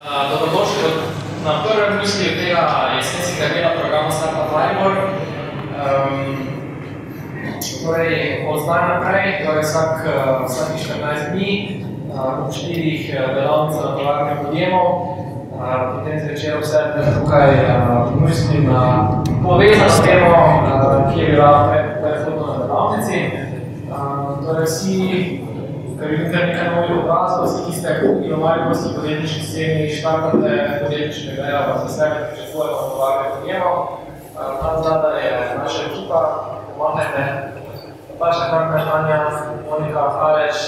Dobrodošli na prvem misli tega jesenskega dela programa Startup Maribor. Um, torej, od zdaj naprej, torej vsak, vsakih 14 dni, uh, v štirih delavnicah na tovarnih podjemov, uh, potem zvečer vse tukaj uh, mislim na povezano temo, uh, ki je bila predhodno na delavnici. Uh, torej, vsi ker vidite nekaj novih obrazov, vsi, ki ste kupili v Mariborski podjetniški sceni, štartate podjetniške grejo, pa se sebe pričakujemo v tovarne podjemov. Tam zadaj je naša ekipa, pomagajte. Paša Kranka Tanja, Monika Haleš,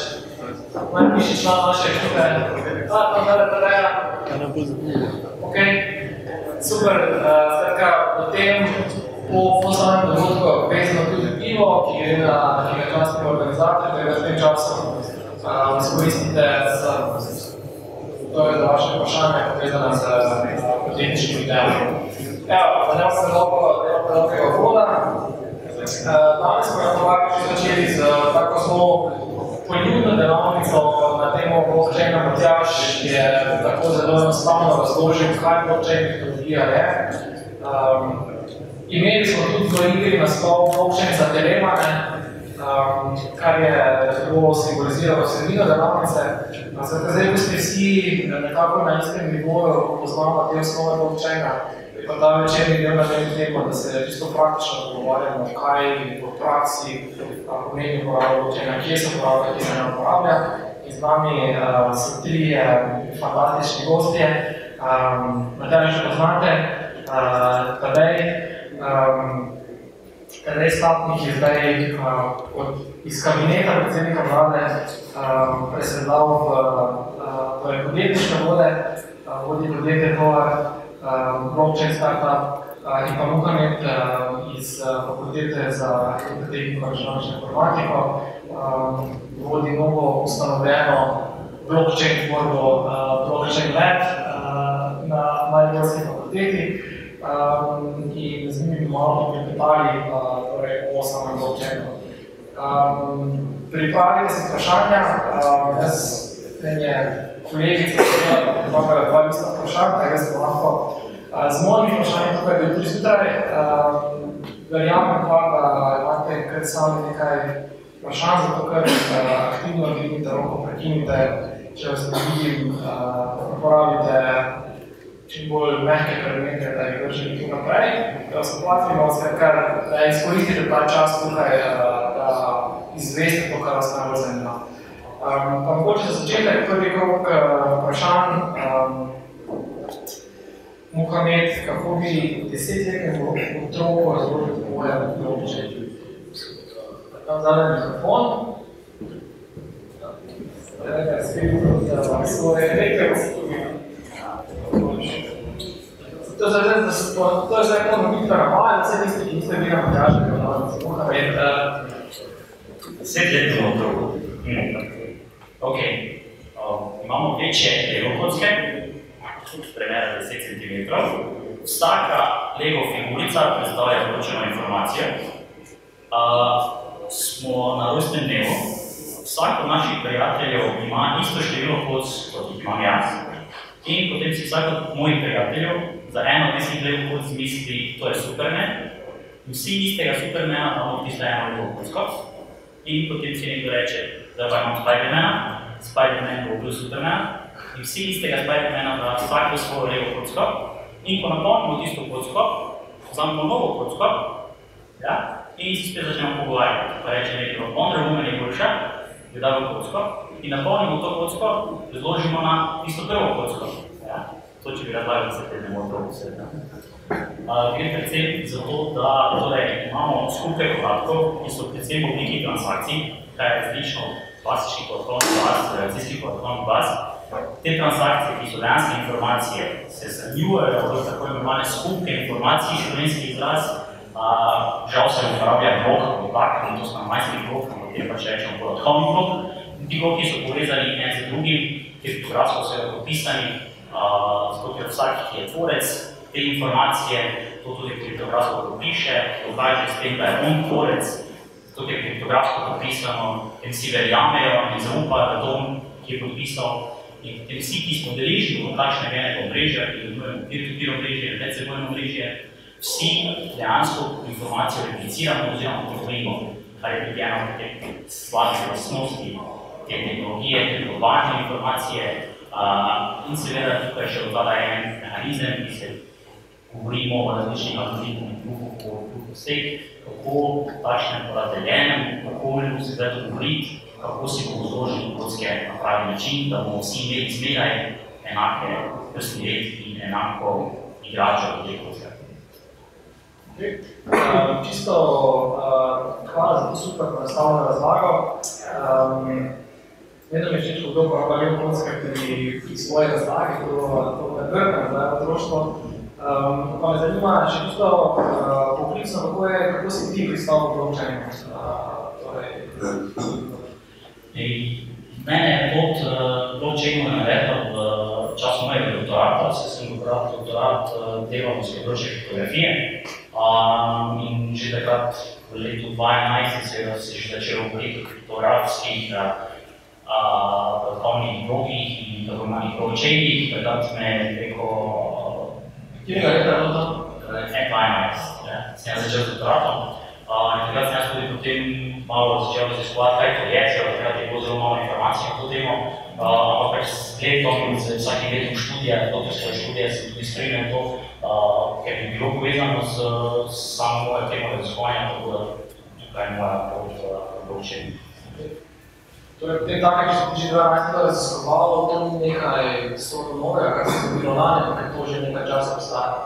najvišji član naše ekipe. A, tam zadaj Tadeja. Ok, super. Skratka, potem po samem dogodku vezano tudi pivo, ki gre na častnega organizatorja, tega v tem izkoristite za to je za vaše vprašanje, povezane z podjetničkim delom. Evo, da ne se dolgo dolgega voda. Danes smo na tovarni že začeli z tako zelo poljubno delavnico na temo blockchaina Matjaž, ki je tako zelo enostavno razložil, kaj blockchain tehnologija je. Um, imeli smo tudi v igri naslov blockchain za telemane, um, kar je zelo simboliziralo sredino delavnice. Zato zdaj, ko ste vsi nekako na istem nivoju poznamo te osnove blockchaina, je pa ta večerni del na tem temo, da se čisto praktično pogovarjamo, kaj v praksi pomeni uporaba blockchaina, kje se uporablja, kje se ne uporablja. In z nami uh, so tri uh, fantastični gostje. Um, Matej, že poznate, uh, Tadej, um, Tadej Stapnik je zdaj uh, od, iz kabineta predsednika vlade um, presedlal v uh, torej podjetniške vode, uh, vodi podjetje Tovar, um, blockchain startup uh, in pa Muhamed uh, iz uh, fakultete za in računalniško informatiko, um, vodi novo ustanovljeno blockchain tvorbo uh, Blockchain Lab uh, na Mariborski fakulteti um, in z bomo malo poklepetali uh, torej, o samem blockchainu. Um, pripravite se vprašanja, um, jaz je kolegica, imela dva lista vprašanj, tega se lahko uh, z mojimi vprašanji tukaj do jutri zjutraj. Um, verjamem pa, da imate kar sami nekaj vprašanj, zato ker aktivno dvignite roko, prekinite, če vas ne vidim, uporabite čim bolj mehke predmete, da jih držite tu naprej. Da vas oplatimo, kar, da izkoristite ta čas tukaj, da izveste to, kar vas najbolj zanima. Um, mogoče za začetek prvi krok vprašanj. Um, Muhamed, kako bi desetletnemu otroku razložil pojem blockchain? Tam zadaj mikrofon. Rekaj, spet za svoje rekel. To je zdaj, da se to, to je zdaj ponovitvena moja, da se niste, ki niste bili na Matjažu, da Muhamed. Desetletnemu otroku. Ok. Imamo večje legokocke, premera 10 cm. Vsaka lego figurica predstavlja določeno informacijo. Smo na rojstnem dnevu. Vsak od naših prijateljev ima isto število kot jih imam jaz. In potem si vsak od mojih prijateljev za eno od tistih lego koc misli, to je Superman. Vsi istega Supermana damo tisto eno lego kocko. In potem si nekdo reče, da pa imam Spidermana, Spiderman bo bil Superman, in vsi istega Spidermana da vsako svojo levo kocko, in ko napolnimo tisto kocko, vzamemo novo kocko, ja, in si spet začnemo pogovarjati. Pa reče nekdo, Wonder Woman je boljša, jo da v kocko, in napolnimo to kocko, razložimo na tisto prvo kocko. Ja. To, če bi razlagali, se te ne dobro vse. Gre predvsem za to, da torej, imamo skupaj podatkov, ki so predvsem v obliki transakcij, kaj je različno od klasičnih podatkovnih baz, realizacijskih podatkovnih baz. Te transakcije, ki so dejanske informacije, se shranjujejo v tako imenovane skupke informacij, slovenski izraz. Uh, žal se uporablja blok kot tak, in to so majski blok, potem pač rečemo podatkovni blok. Ti bloki so povezani en z drugim, kriptografsko so podpisani, uh, zato ker vsak, ki je tvorec, te informacije, to tudi kriptografsko popiše, dokaže s tem, da je on tvorec, zato je kriptografsko popisano in vsi verjamejo in zaupajo, da to, ki je podpisal, In potem vsi, ki smo deležni v takšne enega omrežja, ki imenujemo peer-to-peer omrežje, medsebojno omrežje, vsi dejansko informacijo repliciramo oziroma potvojimo, kar je tudi ena od teh slabih lastnosti te tehnologije, trgovanja informacije uh, in seveda tukaj še odvada en mehanizem, ki se govorimo o različnih algoritmih drugo po vseh, kako takšnem porazdeljenem okolju se zdaj govoriti, kako si bomo zložili kocke na pravi način, da bomo vsi imeli zmeraj enake vrstni red in enako igračo v teh kockah. Okay. Uh, čisto uh, hvala za to super nastavljeno razlago. Um, vedno mi je všeč, kdo uporablja kocke pri, pri svoji razlagi, to, to me vrne za otroštvo. Um, pa me zanima še čisto uh, poklicno, kako, je, kako si ti pristopil k blockchainu? Uh, torej, Mene je pot uh, blockchainu navedla v času mojega doktorata, se sem dobral doktorat uh, delal z področje fotografije um, in že takrat v letu 2011 seveda se že začel govoriti o fotografskih platformnih uh, blogih in tako imenih blockchainih, takrat me je preko leta je bilo to? F12, sem začel z doktoratom. In takrat sem jaz tudi potem malo začel raziskovati, kaj to je, ker takrat je bilo zelo malo informacij na to temo. Ampak pač s letom in z vsakim letom študija, doktorskega študija, sem tudi spremljal to, ker bi bilo povezano z, s samo mojo temo raziskovanja, tako da tukaj je moja pot v blockchain. Torej, potem tako, če ti že 12 let raziskovalo, to ni nekaj stotno novega, kar se je bilo lani, ampak to že nekaj časa obstaja.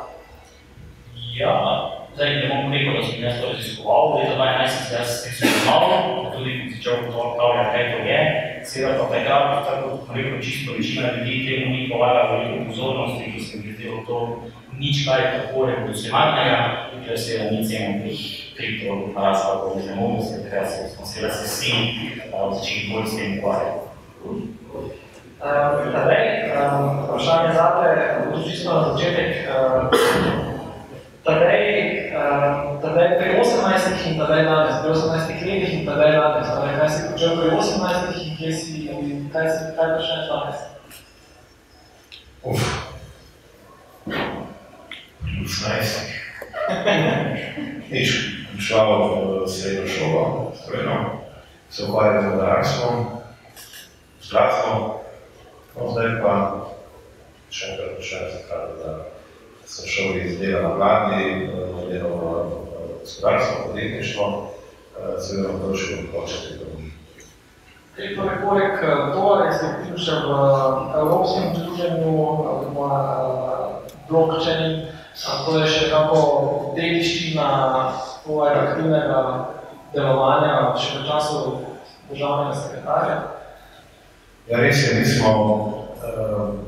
Ja, zdaj ne bom rekel, da sem jaz to raziskoval, leta 2011 sem se jaz spoznal, tudi začel ugotavljati, kaj to je. Seveda pa takrat, tako kot rekel, čisto večina ljudi temu ni polagala veliko pozornosti, ki se mi zdelo to nič kaj tako revolucionarnega, ker se je ni cenil teh kripto narasla po nemogosti, takrat smo seveda se vsi začeli bolj s tem ukvarjati. Tadej, vprašanje zate, bo čisto na začetek. Tadej, tadej pri 18 in tadej danes, pri 18 letih in tadej danes, tadej, kaj si počel pri 18 in kje si, kaj si, kaj počneš danes? Uf. 18. Nič, šla v srednjo šolo, strojno, se ukvarjam z vodarstvom, z gradstvom, no zdaj pa še enkrat počnem se kar, da sem šel iz dela na vladi, delo v gospodarstvo, podjetništvo, seveda v področju hoče tehnologij. Okay, torej, poleg tole ste vključili še v Evropskem združenju, oziroma blockchain, to je še kako dediščina tvojega aktivnega delovanja še v času državnega sekretarja? Ja, res je, mi smo uh,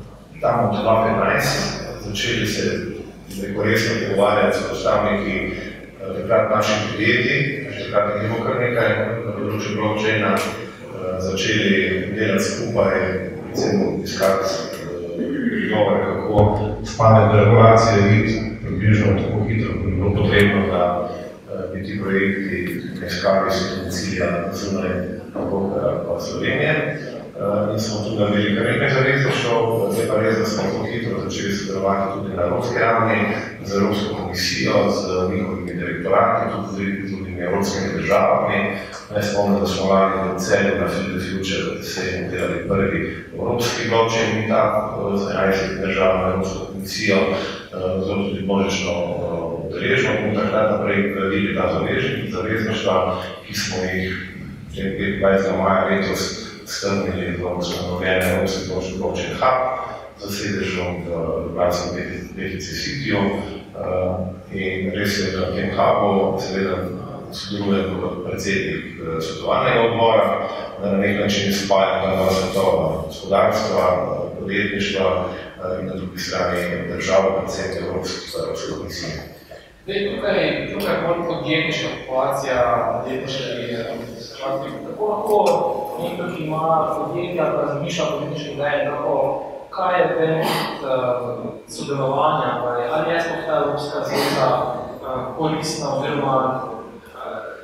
tam od 2015 začeli se neko resno pogovarjati s predstavniki uh, takrat naših podjetij, takrat je bilo kar nekaj na področju blockchaina, uh, začeli delati skupaj, recimo iskati govore, kako spane regulacije biti približno tako hitro, kot bi bilo potrebno, da ti projekti ne iskali situacija zunaj pa Slovenije. In smo tudi naredili kar nekaj zavezništv, zdaj pa res, da smo tako hitro začeli sodelovati tudi na evropski ravni, z Evropsko komisijo, z njihovimi direktorati, tudi z drugimi evropskimi državami. Naj spomnim, da smo lani v celju na Field Future se delali prvi evropski blockchain meetup z 11 držav na Evropsko komisijo, zelo tudi božično udeležbo. Bomo takrat naprej gradili ta zavezništva, ki smo jih 25. maja letos strnili v ustanovljene Evropski točki blockchain hub za sedežom v Ljubljanskem Defici Cityju. In res je, da v tem hubu seveda sodeluje predsednik svetovalnega odbora, da na nek način spaja ta dva svetova gospodarstva, podjetništva in na drugi strani država, predvsem Evropske komisije. Zdaj, tukaj, tukaj je bolj podjetniška populacija, podjetniški skladi. Kako lahko nekdo, ki ima podjetja, pa razmišlja podjetniški ideji, kako, kaj je benefit uh, sodelovanja, ali, ali je sploh ta Evropska zveza uh, koristna oziroma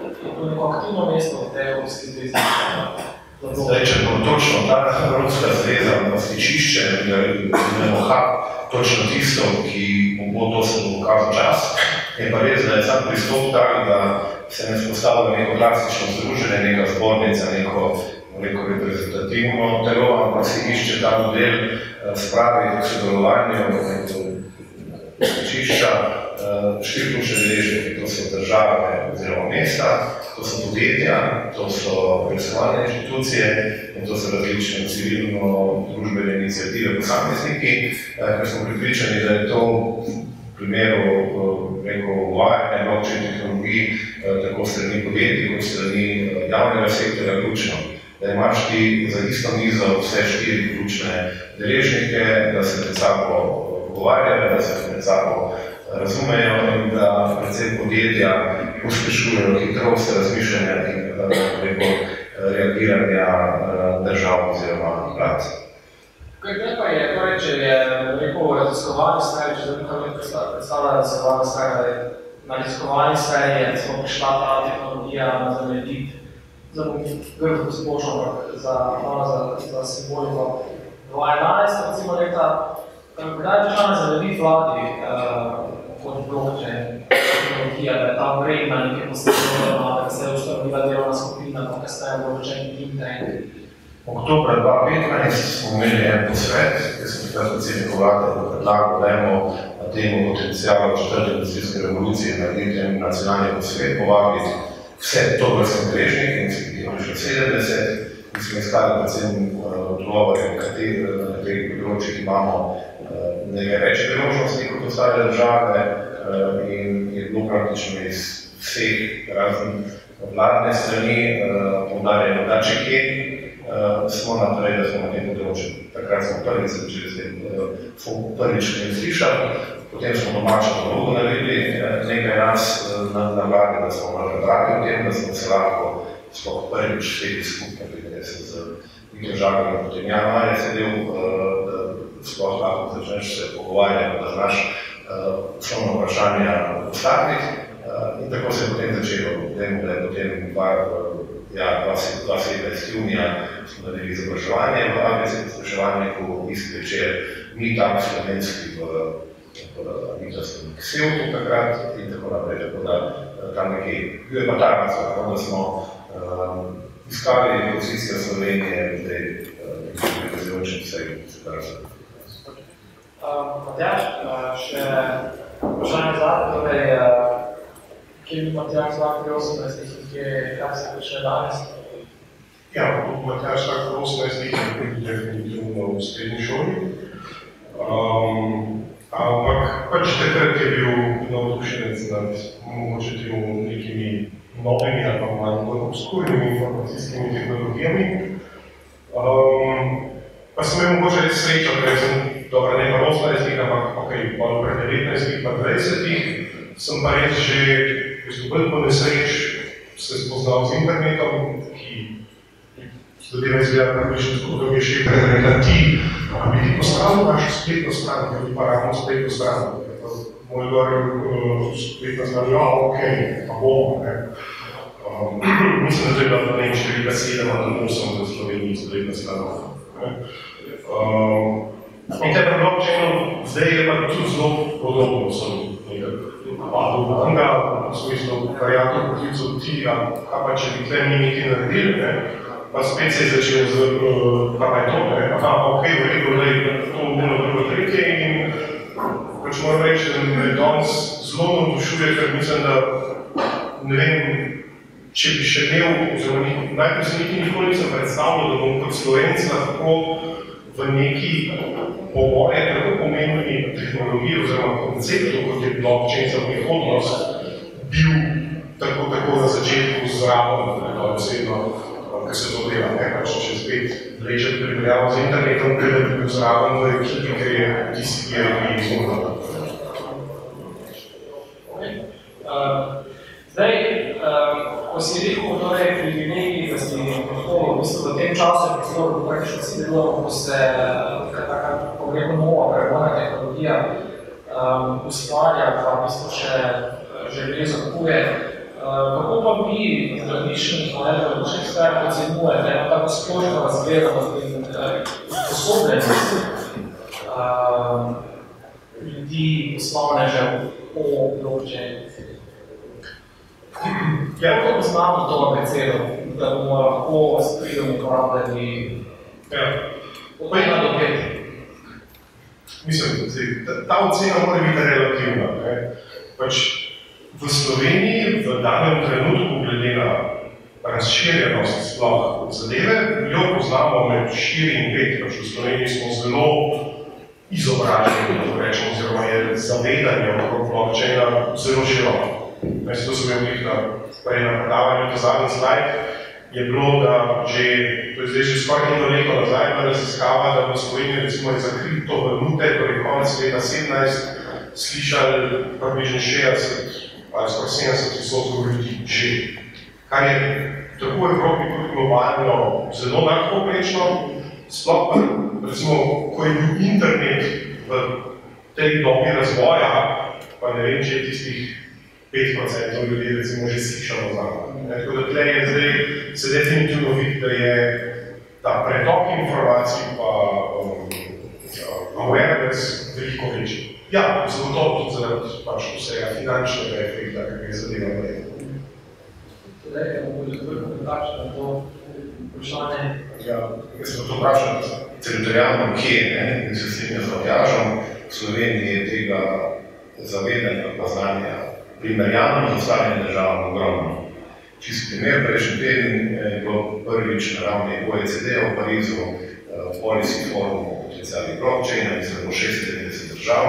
uh, je to neko aktivno mesto v tej Evropski zvezi Zdaj, če bo točno ta Evropska zveza na stičišče, da imamo hak, točno tisto, ki bo to se bo čas, je pa res, da je sam pristop tak, da se ne spostavlja neko klasično združenje, neka zbornica, neko, neko reprezentativno telo, ampak se išče ta model spravi k sodelovanju stičišča, štiri ključne deležnike, to so države oziroma mesta, to so podjetja, to so preiskovalne inštitucije in to so različne civilno-družbene inicijative posamezniki, ker smo pripričani, da je to v primeru neko uvajanja blockchain tehnologij tako strani podjetij kot strani javnega sektorja ključno. Da imaš ti za isto mizo vse štiri ključne deležnike, da se med sabo pogovarjajo, da se med sabo razumejo in da predvsem podjetja pospešujejo hitrost razmišljanja in preko reagiranja držav oziroma vlad. Kaj pa je, torej, če je rekel raziskovalni sferi, če nekaj mi predstavlja raziskovalni sferi, da je na raziskovalni sferi je recimo prišla ta tehnologija na zemljevid, za grdo splošno, za, za, za simboliko. 2011, recimo leta, kdaj je prišla na zemljevid vladi, kot blockchain tehnologija, da je ta vredna nekaj posebno, da se je ustanovila delovna skupina, pa kasneje blockchain think tank. Oktobra 2015 smo imeli en posvet, ki smo takrat predsednik vlade predlagal, da imamo na temu potencijalu četrte industrijske revolucije narediti en nacionalni posvet, povabiti vse to vrstne deležnike, in smo jih prišli 70, in smo iskali predvsem odgovore, na katerih področjih imamo nekaj več priložnosti kot ostale države in je bilo praktično iz vseh raznih vladne strani poudarjeno, da če kje smo naprej, da smo na tem področju. Takrat smo prvič začeli s tem prvič ne slišali, potem smo domačo nalogo naredili nekaj nas na, vladi, da smo malo pravi o tem, da smo se lahko sploh prvič vsedi skupaj, da se z Viktor Žakom in potem Jan Marja sedel, sploh lahko začneš se pogovarjati, da znaš osnovno vprašanja postaviti. In tako se je potem začelo, da je potem dva, ja, 2017 junija smo naredili izobraževanje v ABC izobraževalniku, isti večer, mi tam slovenski v, Mitrovskem Ksevtu takrat in tako naprej, tako da tam nekaj, bil je pa ta razlog, da smo um, iskali pozicija Slovenije v tej prezivajočem vsej razlog. Matjaž, še vprašanje zate, torej, kje bi Matjaž zvak pri 18 kje, kaj se počne danes? Ja, Matjaž zvak pri 18 je definitivno v srednji šoli. Um, ampak pač takrat je bil navdušenec nad mogoče temu nekimi novimi ali pa manj obskurnimi informacijskimi tehnologijami. Um, pa sem imel mogoče res srečo, ker sem dobro, ne pa 18, ampak ok, pa pred 19, pa 20, sem pa res že v bistvu bolj po nesreč se spoznal z internetom, ki zadeva izgleda približno tako, da mi je še pred rekla ti, a bi ti postavil vašo spletno stran, ker bi pa ravno spletno stran. Moj gor spletna stran, ja, ok, pa bomo, ne. Um, mislim, da to je bila ne številka 7 ali 8 v Sloveniji spletna stran. Um, in te blockchainu zdaj je pa tudi zelo podobno, sem nekaj padel v smislu variantov poklicov ti, a pa če bi tle mi nekaj naredili, ne, pa spet se je začel z, uh, pa pa je to, ne, aha, ok, v redu, da je to bilo drugo tretje in pač moram reči, da me danes zelo navdušuje, ker mislim, da ne vem, če bi še imel, oziroma najprej se niti nikoli nisem predstavljal, da bom kot Slovenc lahko v neki po moje tako pomembni tehnologiji oziroma konceptu, kot je blockchain za prihodnost, bil tako, tako na začetku zraven, da osebno, ker se to dela, ne pač če spet vleče pripravljamo z internetom, ker je bil zraven v ekipi, ker je tisti, ki je bi izmorno. Zdaj, um, ko si rekel, torej, privilegij, da si lahko v bistvu v tem času, ko smo praktično vsi delamo, ko se taka pogledno nova prebojna tehnologija um, ustvarja, pa v bistvu še železo kupuje, Kako pa vi, različni izvajalci, različnih sfer, ocenjujete eno tako splošno razgledanost in sposobnost ljudi, poslovnežev o blockchainu? Ja, kako poznamo to abecedo, da bomo lahko s pridom uporabljali Ja. od ena do pet? Mislim, ta, ta ocena mora biti relativna. Ne? Pač v Sloveniji v danem trenutku, glede na razširjenost sploh zadeve, jo poznamo med 4 in 5. Pač v Sloveniji smo zelo izobraženi, da rečemo, oziroma je zavedanje okrog blockchaina zelo široko. Jaz to sem imel na, prej na predavanju, ta zadnji slajd, je bilo, da že, to je zdaj že skoraj eno leto nazaj, bila raziskava, da v Sloveniji recimo za kriptovalute, torej konec leta 17, slišali približno 60 ali skoraj 70 odstotkov ljudi že. Kar je tako v Evropi kot globalno zelo nadpovprečno, sploh pa recimo, ko je bil internet v tej dobi razvoja, pa ne vem, če je tistih 5% ljudi recimo že slišalo za. Tako da tle je zdaj, se definitivno vidi, da je ta pretok informacij pa um, awareness veliko večji. Ja, zagotovo tudi zaradi pač vsega finančnega efekta, kar je zadeva vredno. Torej, mogoče zvrhno takšno to vprašanje. Ja, jaz sem to vprašal teritorijalno, kje, ne, in se s tem jaz odjažam, v Sloveniji je tega zavedanja, pa znanja primerjalno z ostalimi državami ogromno. Čist primer, prejšnji teden je bilo prvič na ravni OECD v Parizu uh, policy forum o potencijalnih blockchaina, mislim, bo 96 držav,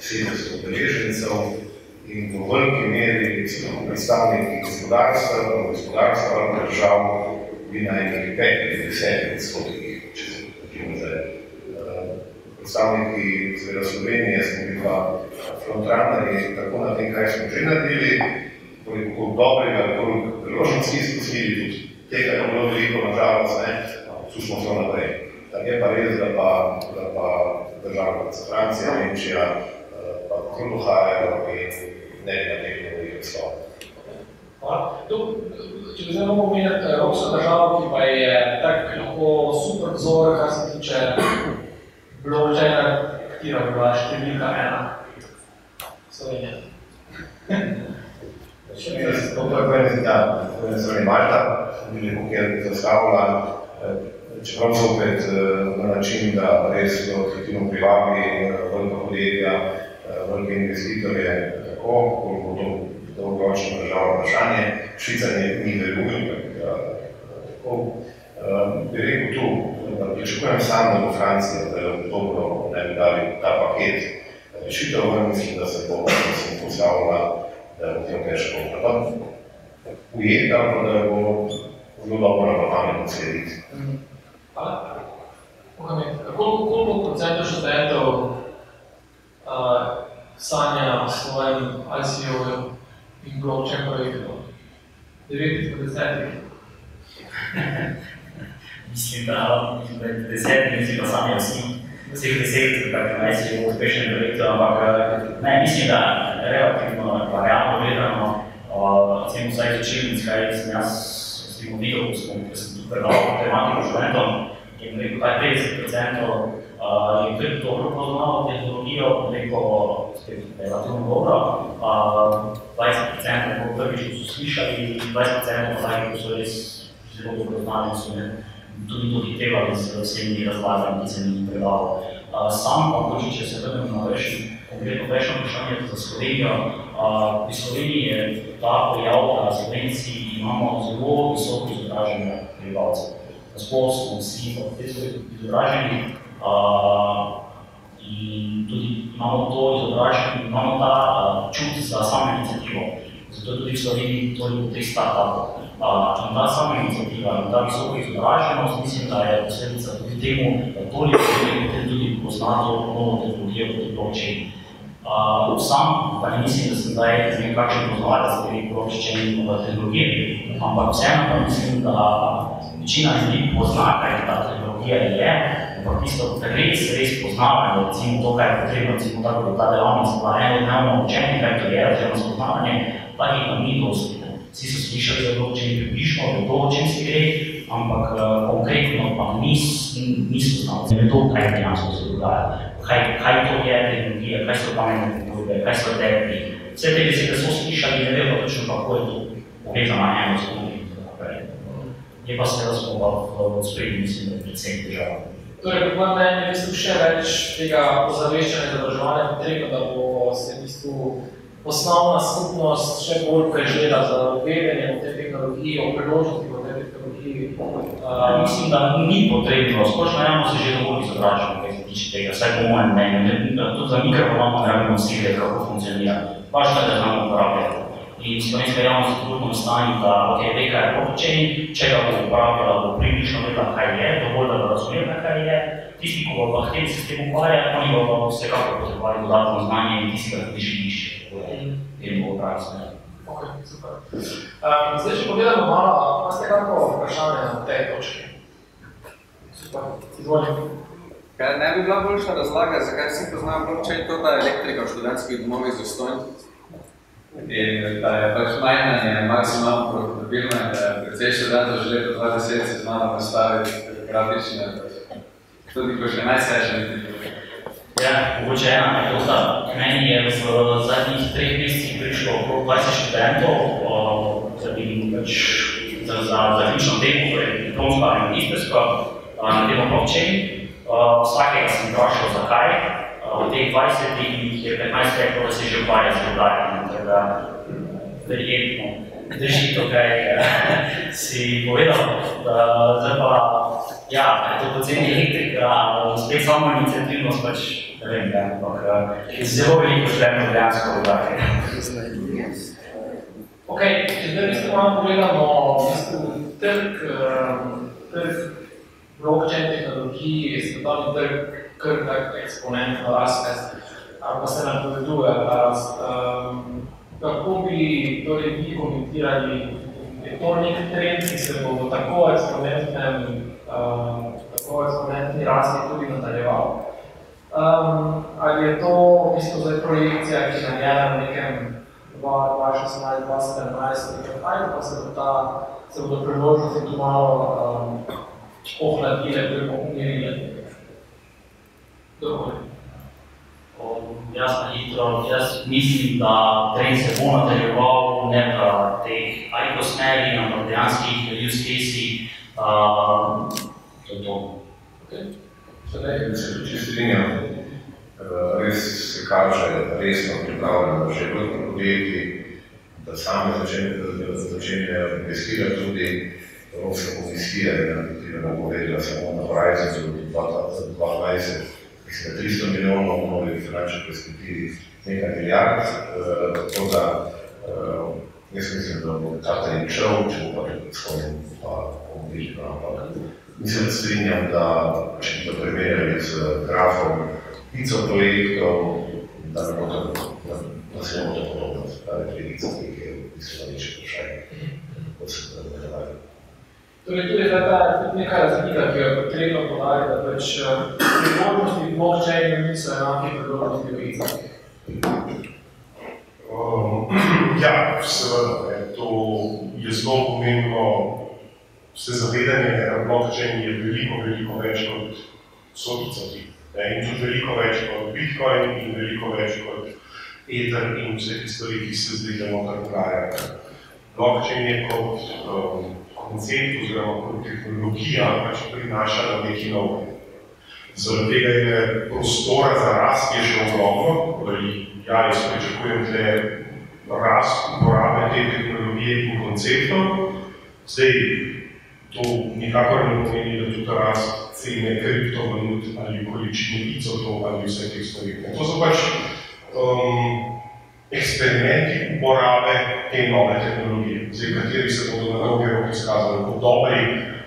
700 udeležencev in v veliki meri so predstavniki gospodarstva, gospodarstva držav bi na enih petih, desetih odstotkih, če se zdaj. Predstavniki seveda Slovenije smo bili pa frontrunnerji tako na tem, kaj smo že naredili, koliko dobrega, koliko priložnosti izpustili, tudi tega je bilo veliko nažalost, ne, tu smo šlo naprej. Tako je pa res, da pa, da pa država kot so Francija, Nemčija, pa kar dohajajo in ne bi na teh nevoljih osnovah. Če bi zdaj mogel omeniti Evropsko državo, ki pa je tak lahko super vzor, kar se tiče blockchaina, katera bi bila številka ena? Slovenija. To je po eni strani Malta, veliko kjer zastavlja, čeprav zopet na način, da res aktivno privabi velika podjetja, velike investitorje, tako, koliko to dolgoročno državno vprašanje. Švica ne ni verujem, tako. Bi rekel tu, da pričakujem sam, da bo Francija, da je dobro, ne bi dali ta paket rešitev, mislim, da se bo mislim, postavila, da bo tem težko. Ampak ujeti, ampak da bo zelo dobro na pametno slediti. Hvala. Koliko procentov študentov uh, sanja o svojem ICO-ju in blockchain projektu? 9 od 10. Mislim, da med desetimi si pa sami vsi, vseh deset, kako naj si v uspešnem projektu, ampak ne, mislim, da relativno, realno gledano, recimo vsaj iz učilnic, kaj sem jaz recimo videl, ko sem, ko sem tudi predaval tematiko študentom, je rekel, kaj 50% je tudi dobro poznalo tehnologijo, neko spet relativno dobro, 20% bo prvič, ko so slišali, 20% pa zdaj, ko so res zelo dobro znali, so ne, tudi dohitevali z vsemi razlagami, ki sem jih predaval. Sam pa mogoče, če se vrnem na več, konkretno večno vprašanje za Slovenijo. Pri Sloveniji je ta pojav, da Slovenci imamo zelo visoko izobražene prebivalce. Sploh smo vsi izobraženi in tudi imamo to izobražen, imamo ta čut za samo inicijativo. Zato je tudi v Sloveniji toliko teh startupov. In ta sama inicijativa in ta visoko izobraženost, mislim, da je posledica tudi temu, da toliko ljudi tudi pozna to novo tehnologijo kot je blockchain. Uh, sam pa ne mislim, da sem zdaj nekakšen poznavalec teh blockchain tehnologije, ampak vseeno pa mislim, da večina ljudi pozna, kaj ta tehnologija je, ampak tisto, da res, res poznavajo, recimo to, kaj je potrebno, recimo tako, da ta delavnica bila enodnevno učenje, kaj to je, oziroma spoznavanje, takih nam ni dosti. Vsi so slišali blockchain, približno, vedo, o čem se gre, ampak uh, konkretno pa nis, niso znali, ne vedo, kaj dejansko se dogaja, kaj, kaj to je tehnologija, kaj so pametne tehnologije, kaj so adepti. Vse te besede so slišali, ne vedo točno, kako je to povezano eno z drugim. Je pa seveda smo pa v sprednji, mislim, da je predvsem težava. Torej, po mojem mnenju v bistvu še več tega ozaveščanja zadržovanja potrebno, da bo se v bistvu osnovna skupnost še bolj prežela za vedenje o tej tehnologiji, o priložnosti o tej tehnologiji. Uh, mislim, da ni potrebno, splošno javno se že dovolj izobraženo, kaj se tiče tega, vsaj po mojem mnenju. Tudi za mikrofonoma ne rabimo vsi vedeti, kako funkcionira. Važno je, da znamo uporabljati. In slovenska javnost je trudno v stanju, da ok, ve, kaj je blockchain, če ga bo uporabljala, bo približno vedela, kaj je, dovolj, da bo razumela, kaj je. Tisti, ko bo pa hteli se s tem ukvarjati, oni bodo vsekakor potrebovali dodatno znanje in tisti, ki tudi išče, in bo pravi smer. Ok, super. Um, zdaj, če pogledamo malo, imate kako vprašanje na tej točki? Super, izvolim. Kaj ne bi bila boljša razlaga, zakaj vsi poznajo blockchain, to, da je elektrika v študentskih domovih zastonj? In da je pač majhnanje maksimalno profitabilno da je precej študentov že leta 2010 se znalo nastaviti grafične, tudi ko še najsreče ni Ja, mogoče ena anekdota. Meni je v zadnjih treh mesecih prišlo okrog 20 študentov, da bi pač za, za zaključno temo, torej diplomsko ali magistersko, na temo blockchain. Vsakega sem vprašal, zakaj. Od teh 20 jih je 15 reklo, da se že ukvarja z vodarjem, tako da verjetno drži to, kaj si povedal. Zdaj pa, ja, je to poceni elektrika, spet samo iniciativnost, pač, ne vem, ja, ampak zelo veliko želimo dejansko vodarje. Ok, če zdaj mislim, malo pogledamo v bistvu trg, trg blockchain tehnologiji, svetovni trg, kar tak eksponentno raste, ali pa se napoveduje rast. Um, kako bi torej vi komentirali, je to nek trend, ki se bo tako eksponentnem, um, tako eksponentni rasti tudi nadaljeval? Um, ali je to v bistvu zdaj projekcija, ki je v nekem 2016, 2017, ali pa se bo ta, se bodo priložnosti tu malo um, ohladile, oziroma umirile? Jaz na hitro, jaz mislim, da trend se bo nadaljeval, ne v teh ali smeri, ampak dejanskih use uh, to je to. Okay. Se tudi strinjam, res se kaže resno pripravljeno že v podjetji, da same začenjajo investirati tudi Evropska komisija, ki ne bo povedala samo na Horizon 2020, mislim, da 300 milijonov v novi finančni perspektivi, nekaj milijard, tako da jaz mislim, da bo ta trend šel, če bo pa tudi shodil, pa bomo videli, ampak mislim, da strinjam, da če bi to primerjali z grafom pico projektov, da ne bo tako, da, se ne bo tako podobno, da je predica, ki je v bistvu večje vprašanje, kot se ne daje. Torej, tudi je ta neka razlika, ki jo je potrebno podariti, da pač priložnosti blockchainu niso enake priložnosti v izgledih. Um, ja, seveda, ne, to je zelo pomembno. Vse zavedanje, da blockchain je veliko, veliko več kot soticati. In tudi veliko več kot Bitcoin in veliko več kot Ether in vse te stvari, ki se zdaj že noter dogajajo. Blockchain je kot um, koncept oziroma tehnologija pač prinaša na neki nov. Zaradi tega je prostora za rast je še ogromno, torej ja, jaz pričakujem tle rast uporabe te tehnologije in konceptov. Zdaj, to nikakor ne pomeni, da tudi rast cene kriptovalut ali količine izotov ali vse teh stvari. To so pač um, eksperimenti uporabe te nove tehnologije, zdaj, kateri se bodo na dolgi rok izkazali kot dobri,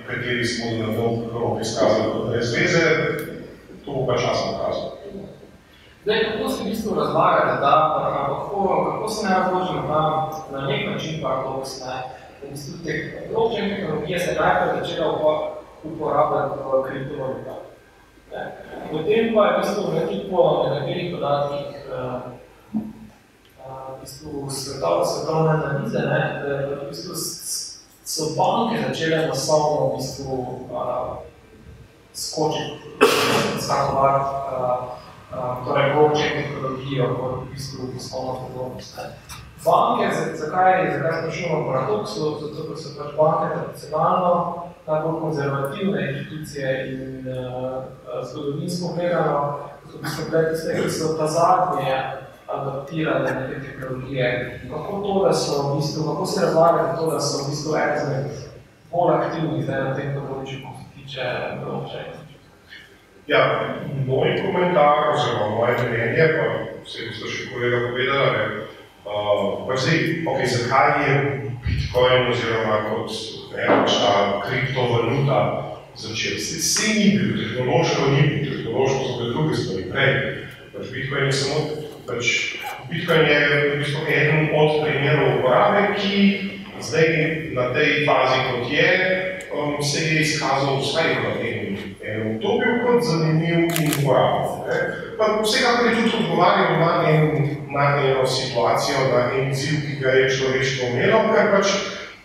kateri se bodo na dolgi rok izkazali kot brez veze, to bo pa čas pokazal. Zdaj, kako se v bistvu razlagate, da, kako, kako se ne razložimo tam na nek način paradoks, ne? V bistvu te blockchain tehnologije se najprej začela uporabljati v kriptovalutah. Potem pa je v bistvu nekaj po nekaterih podatkih uh, v bistvu svetovne, svetovne analize, ne, da v bistvu so banke začele masovno v bistvu uh, skočiti, skakovati uh, torej blockchain tehnologijo kot v bistvu poslovno podobnost. Banke, zakaj, zakaj sprašujemo paradoksu? Zato, ker so pač banke tradicionalno najbolj konzervativne institucije in uh, zgodovinsko gledano, so v bistvu bile tiste, ki so ta zadnje adaptirale neke tehnologije. Kako to, da so v bistvu, kako se razlagate to, da so v bistvu ene zmed bolj aktivni zdaj na tem področju, ko se tiče blockchain? Ja, moj komentar oziroma moje mnenje, pa vse bi še kolega povedala, ne, uh, pa zdaj, okay, zakaj je Bitcoin oziroma kot ne, ta kriptovaluta začel. Vse ni bil, tehnološko ni bil, tehnološko so bile druge stvari prej. Pač Bitcoin je samo, pač Bitcoin je v bistvu eden od primerov uporabe, ki zdaj na tej fazi, kot je, um, se je izkazal vsaj v enem, enem obdobju kot zanimiv in uporaben. Pa vsekakor je tudi odgovarjal na, en, na eno situacijo, na en izziv, ki ga je človeštvo imelo, ker pač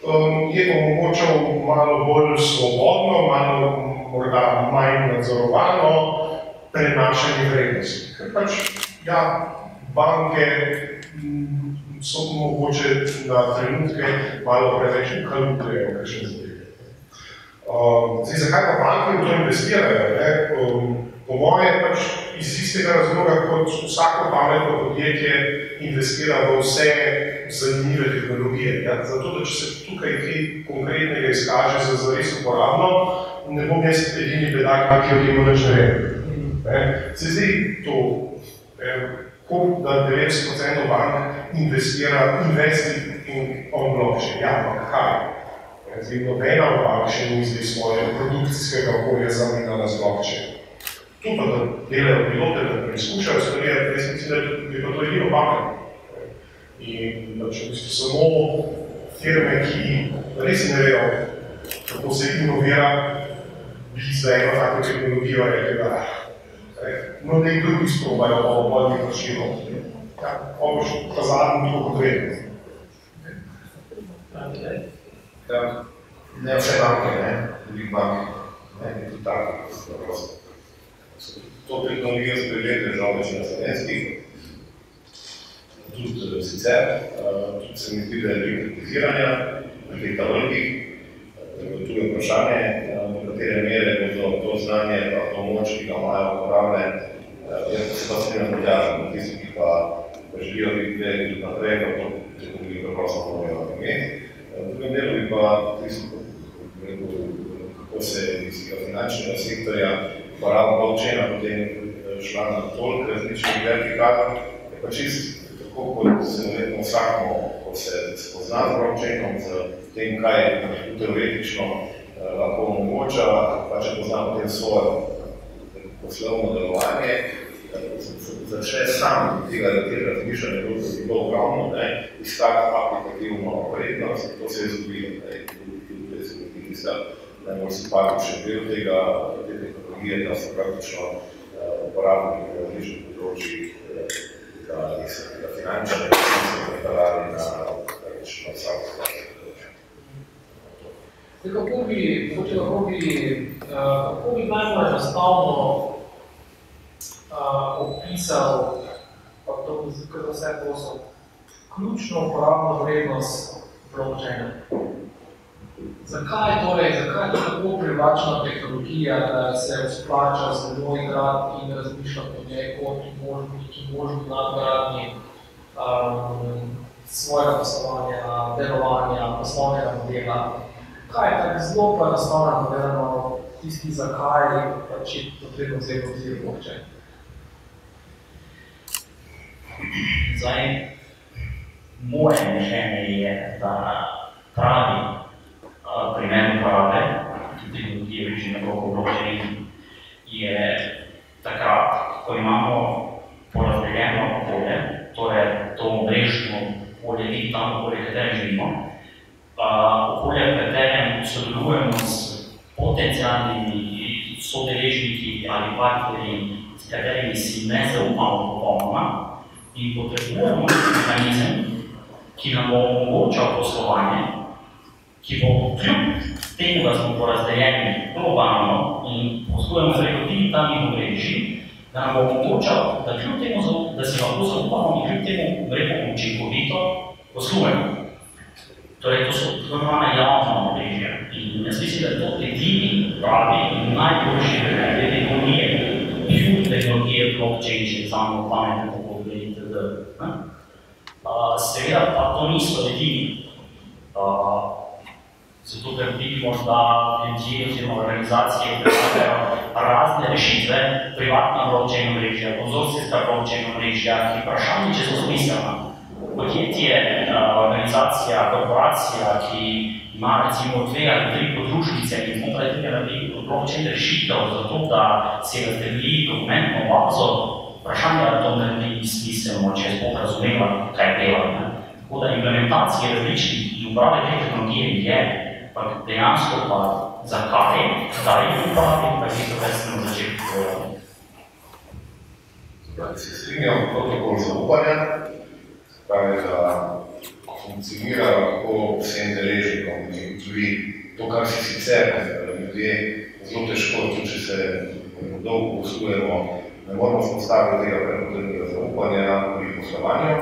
um, je omogočal malo bolj svobodno, malo morda manj nadzorovano prenašanje vrednosti. Ker pač, ja, banke mm, so mogoče na trenutke malo preveč kalkulejo, kaj še zdaj. Um, zdaj, zakaj pa banke v to investirajo? Ne? Um, po moje pač iz istega razloga, kot vsako pametno podjetje investira v vse zanimive tehnologije. Ja? Zato, da če se tukaj kaj konkretnega izkaže za zares uporabno, ne bom jaz edini bedak, ki o tem nič ne vem. Se zdi to, koliko da 90% bank investira, investi in on blockchain. Ja, ampak kaj? Zdaj, nobena bank še ni zdaj svoje produkcijskega okolja zamenjala z blockchain. Tu pa da delajo pilote, da preizkušajo stvari, jaz mislim, da bi pa to edino banka. In da če v bistvu samo firme, ki res ne vejo, kako se inovira, bi za eno tako tehnologijo rekli, da no, nek drugi pa bolj neko širo. Ja, pa boš pa zadnji to kot vedno. Ja, ne vse banke, ne, tudi banke, ne, tudi tako. To tehnologijo sprejeli žal več na slovenskih, tudi sicer, tudi se mi zdi, da je veliko kritiziranja, nekaj velikih, tu je vprašanje, katere mere bodo to znanje pa to moč, ki ga imajo uporabne, jaz pa se pa strinjam podjažem, tisti, ki pa želijo biti gledati tudi naprej, pa to tehnologijo preprosto morajo imeti. V drugem delu bi pa tisto, kako se iz finančnega sektorja uporaba blockchaina potem šla na toliko različnih vertikal, je pa čist tako, kot se verjetno vsakmo, ko se spozna z blockchainom, z tem, kaj teoretično eh, lahko omogoča, pa če pozna potem svojo poslovno delovanje, začne sam tega, da bilo, da bi bilo ogromno, ne, iskati aplikativno vrednost, to se je zgodilo, ne, tudi se zgodili sta najbolj simpatičen del tega, te tehnologije, da so praktično uh, uporabniki v različnih področjih, da tega finančne, da so preparali na vsako področje. Kako bi, kako bi, uh, kako bi najbolj enostavno uh, opisal, pa to bi zikr vse posod, ključno uporabno vrednost blockchaina? Zakaj torej, zakaj je to tako privlačna tehnologija, da se splača z njo igrati in razmišljati o njej kot možni, možni nadgradnji um, svojega poslovanja, delovanja, poslovnega modela? Kaj je tako zelo pa enostavno povedano tisti, zakaj pač je potrebno vzeti obzir blockchain? Zdaj, moje mišljenje je, da pravi primer uporabe tehnologije bližnje blokov blockchain je takrat, ko imamo porazdeljeno okolje, torej to mrežno okolje, digitalno okolje, katerem živimo, katerem sodelujemo s potencijalnimi sodeležniki ali partnerji, s katerimi si ne zaupamo popolnoma In potrebujemo mehanizem, ki nam bo omogočal poslovanje, ki bo kljub temu, da smo porazdeljeni globalno in poslujemo preko digitalnih omrežij, da nam bo omogočal, da kljub temu, da si lahko zaupamo in kljub temu rekel učinkovito poslujemo. Torej, to so tako imenovana javna omrežja. In jaz mislim, da je to edini pravi in najboljši primer te tehnologije, pure tehnologije blockchain, če samo pametne pogodbe itd. Uh, seveda pa to niso edini. Uh, zato ker vidimo, da ljudje oziroma organizacije predlagajo razne rešitve, privatna blockchain omrežja, konzorcijska blockchain omrežja, ki vprašanje, če so smiselna. Podjetje, organizacija, korporacija, ki ima recimo dve ali tri podružnice in znotraj tega naredi blockchain rešitev za to, da se razdeli dokumentno bazo, vprašanje, da to naredi smiselno, če sploh razumeva, kaj dela. Tako da implementacije različnih in uprave te tehnologije je, ampak dejansko pa zakaj, kdaj jih uporabiti, pa tisto, kar sem na začetku povedal. Se strinjam protokol zaupanja, pravi, da funkcionira lahko vsem deležnikom in tudi to, kar si sicer ljudje zelo težko, tudi če se dolgo poslujemo, ne moramo spostaviti tega prepotrebnega zaupanja pri poslovanju.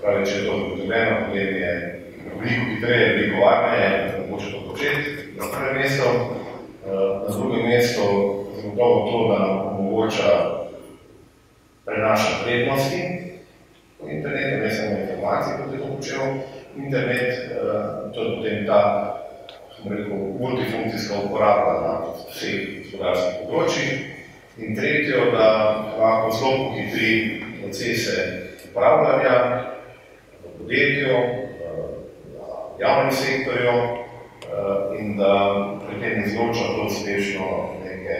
Pravi, če je to zagotovljeno, potem je veliko hitreje, veliko varneje, mogoče to početi na prvem mestu. Na drugem mestu zagotovo to, da nam omogoča prenašati vrednosti po internetu, ne samo informacij, kot je to počel internet, to je potem ta rekel, multifunkcijska uporaba na vseh gospodarskih področjih. In tretjo, da lahko zelo pohitri procese upravljanja v podjetju, v javnem sektorju in da pri tem izloča to uspešno neke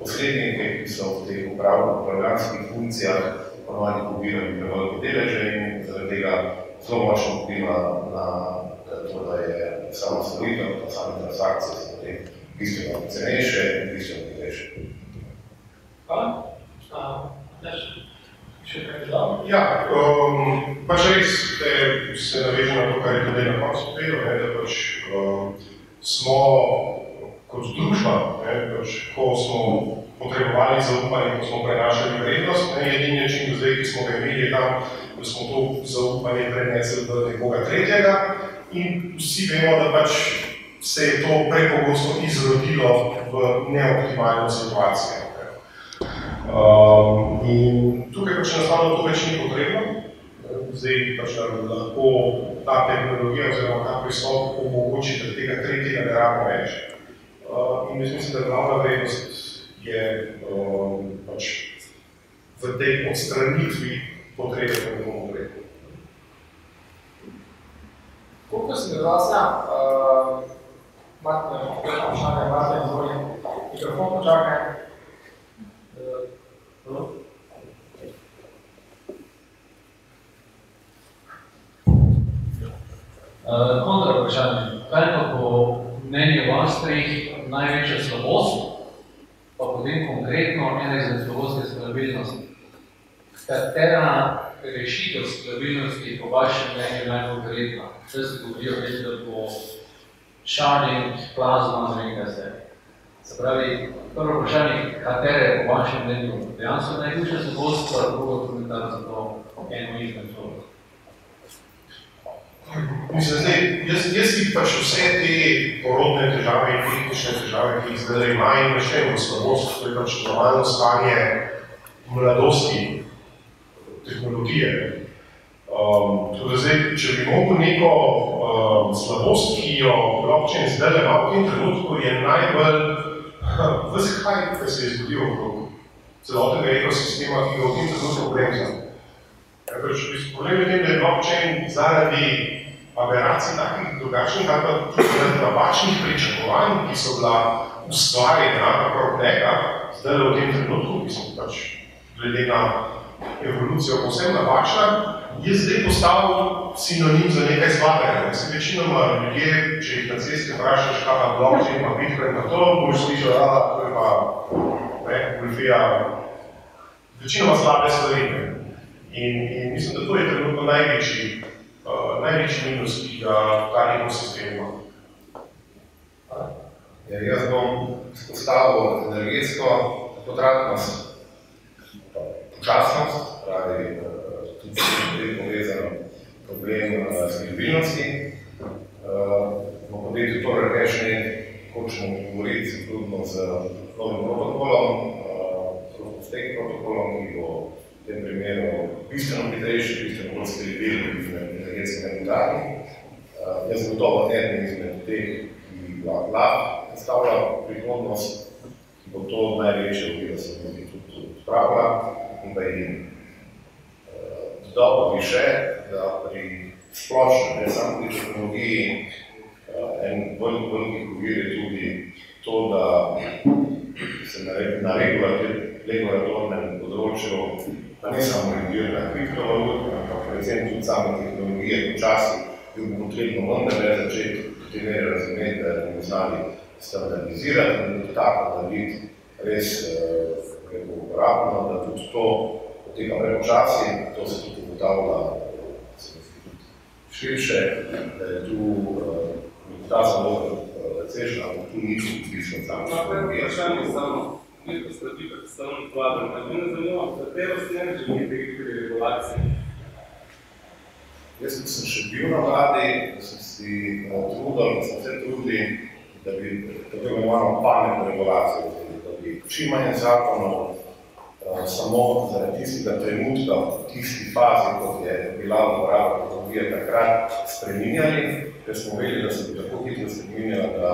posrednike, ki so v teh upravljanskih funkcijah ponovadi pobirali prevelike deleže in zaradi tega zelo močno vpliva na to, da je sama storitev, pa same transakcije so potem bistveno cenejše in bistveno hitrejše. Hvala. Še kaj dodam? Ja, um, pač res te, se naveže na to, kar je tudi na koncu povedal, ne, da pač um, smo kot družba, ne, pač, ko smo potrebovali zaupanje, ko smo prenašali vrednost, ne, edini način do zdaj, ki smo ga imeli, je tam, da smo to zaupanje prenesli v nekoga tretjega in vsi vemo, da pač se je to prepogosto izrodilo v neoptimalno situacijo. Um, in tukaj pač enostavno to več ni potrebno. Zdaj pač lahko ta tehnologija oziroma ta pristop omogoči, da tega tretjega ne rabimo več. Uh, in jaz mislim, da glavna vrednost je um, pač v tej odstranitvi potrebe, ne bomo rekel. Koliko si vas, ja, uh, Martin, vprašanje, Martin, izvolj, mikrofon počakaj. Uh, kontra vprašanje, kaj pa po mnenju vas treh največja slabost, pa potem konkretno ena izmed slabosti je stabilnost. Katera rešitev stabilnosti po vašem mnenju najbolj verjetna? Zdaj se govorijo, da bo sharding, plazma, ne vem kaj se. Se pravi, prvo vprašanje, katere po vašem mnenju dejansko največja slabost, pa drugo komentar za to eno izmed slabost. Mislim, zdaj, jaz, jaz si pač vse te porodne težave in kritične težave, ki jih zdaj ima in še v slabost, to je pač normalno stanje mladosti tehnologije. Um, tudi zdaj, če bi mogel neko um, slabost, ki jo blockchain zdaj ima v tem trenutku, je najbolj ves hype, ki se je zgodil okrog celotnega ekosistema, ki ga v tem trenutku bremza. Ja, pač, problem je tem, da je blockchain zaradi aberacij takih drugačnih ali pa tudi napačnih pričakovanj, ki so bila ustvarjena okrog njega, zdaj v tem trenutku, smo pač glede na evolucijo povsem napačna, je zdaj postal sinonim za nekaj slabega. Mislim, večinoma ljudje, če jih na cesti vprašaš, kaj pa blockchain, pa bitcoin, pa to, boš slišal, da to je pa, ne, golfija, večinoma slabe stvari. In, in mislim, da to je trenutno največji, uh, največji minus, ki ga ta ekosistem ima. Ja, jaz bom spostavil energetsko potratnost, počasnost, pravi eh, tudi s tem povezano problem skribilnosti. V podjetju torej rešni hočemo govoriti zaključno z novim protokolom, tem protokolom, ki bo v tem primeru bistveno hitrejši, bistveno bolj skribilni izmed energetskega negarni. Jaz gotovo eden izmed teh, ki lahko predstavlja prihodnost, ki bo to največje oviro se mi tudi odpravila in pa edini. Dodal bi še, da pri splošnem, ne samo pri tehnologiji, en velik, velikih ovir je tudi to, da se na regulatornem področju, pa ne samo regulirana kriptovalut, ampak predvsem tudi same tehnologije počasi, bo potrebno vendarle začeti v tej meri razumeti, da bomo znali standardizirati in tako narediti res uh, uporabno, da tudi to poteka prepočasi, to se tudi ugotavlja širše, da je tu uh, ta zelo precejšna, ampak tu ni odvisno samo. Lahko je vprašanje samo, nekaj stvari predstavljeno vladom, ali me zanima, katero stene želite pri regulaciji? Jaz sem še bil na vladi, da sem si uh, trudil, da sem se trudil, da bi tako imenovano pametno regulacijo, čim manj zakonov uh, samo zaradi tistega trenutka, v tisti fazi, kot je bila uporaba tehnologije takrat, spreminjali, ker smo vedeli, da se bi tako hitro spreminjala, da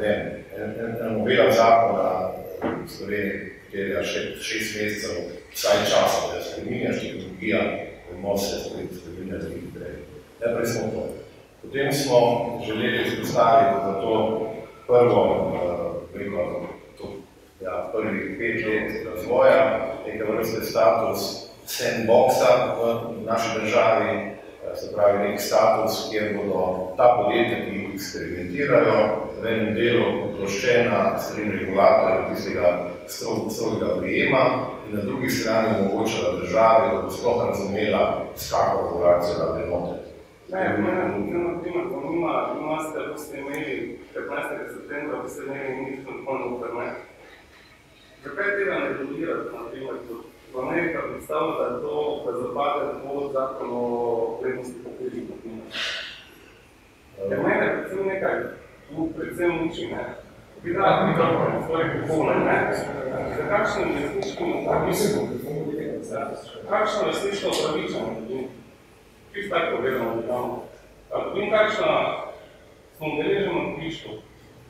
vem, ena novela zakona v Sloveniji, kjer je še šest mesecev vsaj časa, da spreminjaš tehnologija, bomo se spreminjati hitreje. Najprej smo to. Potem smo želeli izpostaviti, da to prvo, preko to, ja, prvih pet let razvoja, neka vrste status sandboxa v naši državi, se pravi nek status, kjer bodo ta podjetja, ki eksperimentirajo, v enem delu oproščena strani regulatorja tistega strogega prijema in na drugi strani omogočala državi, da bo sploh razumela, s kako regulacijo da bi. Ne, mene, na primer, ko nima, imate, ko ste imeli 15. septembra, ko ste imeli ministrno fond internet. Zakaj tega ne primer, kot v Amerika predstavlja, da je to, da zapade po zakon o vrednosti pokriži, na primer. Ker mene predvsem nekaj, tu predvsem uči, ne. Bi da, bi da, svoje kupone, ne. Za kakšno resnično, kakšno resnično pravičanje, čisto tako povedano, da imamo. In kakšna smo deleženi na kriško.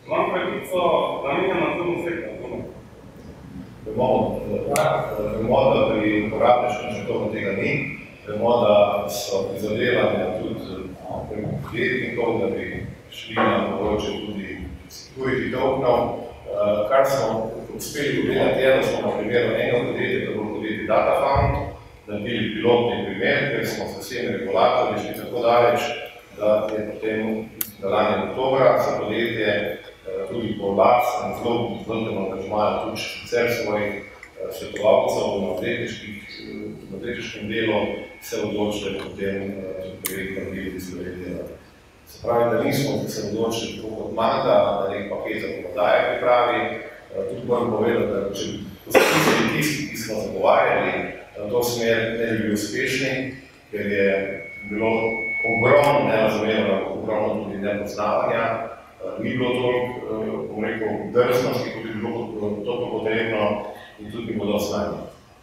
Imam pravico namenjeno na tem sektor. Vemo, vemo, da pri uporabniškem načrtovanju tega ni, vemo, da so prizadevanja tudi pri podjetnikov, da bi šli na področje tudi security tokenov. Kar smo uspeli pogledati, je, da smo na primeru enega podjetja, da bo podjetje DataFound, naredili pilotni primer, ker smo s vsemi regulatorji šli tako daleč, da je potem lani oktobra za podjetje tudi po vlastnem zelo zelo angažmaju tudi sicer svojih svetovalcev na odletniškem delu se odločili potem projekt narediti iz Slovenije. Se pravi, da nismo se odločili tako kot Magda, da nek paket zakonodaje pripravi. Tudi moram povedati, da če poskusili tisti, ki smo zagovarjali na to smer, ne bi bili uspešni, ker je bilo ogromno nerazumevno, ogromno tudi nepoznavanja, ni bilo toliko, bom rekel, drznosti, kot bi bilo toliko potrebno in tudi ni bilo znanje.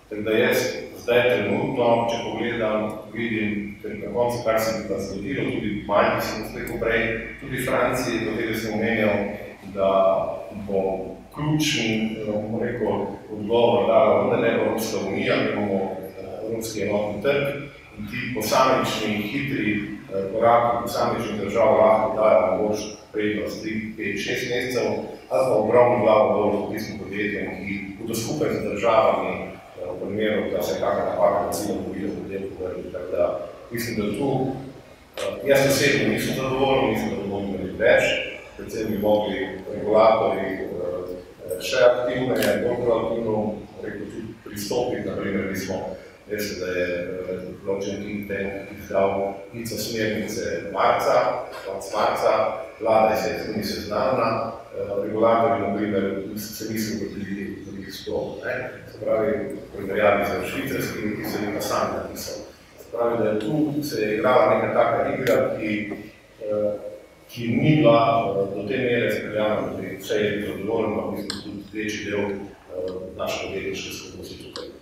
Tako da jaz zdaj trenutno, če pogledam, vidim, ker na koncu, kar se mi pa zgodilo, tudi manj, ki sem uspekal prej, tudi Franciji, tega sem omenjal, da bo ključni, bom rekel, odgovor dala vendarle Evropska unija, mi imamo Evropski enotni trg in ti posamični, hitri koraki posamičnih držav lahko dajo mogoče prednost 3, 5, 6 mesecev, ali pa ogromno glavo dol tistim podjetjem, ki bodo skupaj z državami v primeru, da se kakšna napaka na cilju bojijo potem povrli. Tako da mislim, da tu jaz osebno nisem zadovoljen, mislim, da bomo imeli več, predvsem bi mogli regulatorji še aktivno, bolj proaktivno pristopiti, naprimer, mi smo Veste, da je Blockchain Think Tank izdal pico smernice marca, konc marca, vlada je se ni seznana, regulatorji, na primer, se niso ugotovili, da bi sploh. Se pravi, primerjavi za švicarski, ki se jim sam napisal. Se pravi, da je tu se je igrala neka taka igra, ki, ki ni bila do te mere speljana, da bi vse je bilo dovoljno, mislim, tudi večji del naše podjetniške skupnosti tukaj.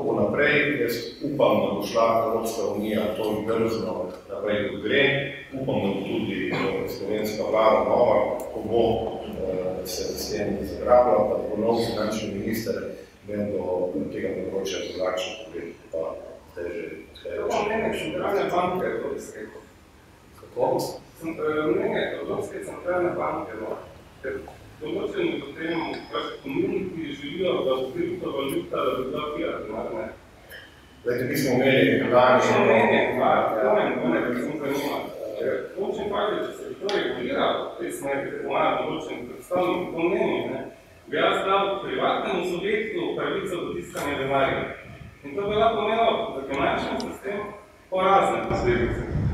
Kako bo naprej, jaz upam, da bo šla Evropska unija to drzno naprej kot gre, upam, da bo tudi slovenska vlada nova, ko bo se s tem zagrabila, pa da bo nov finančni minister imel do tega področja drugačen pogled, pa zdaj že Kako? mnenje centralne banke Evropske? Kako? Mnenje Evropske centralne banke, no, določeni potem pač komuniki želijo, da bo kriptovaluta, da bi bila fiat, ne? Zdaj, mi smo imeli. Še mnenje, pa, to me ne, ker sem zanima. Končni fakt je, če se to reguliralo, v tej smeri, ker imajo določeni predstavniki to mnenje, ne, bi jaz dal privatnemu subjektu pravico do tiskanja denarja. In to bi lahko imelo za finančni sistem porazne posledice.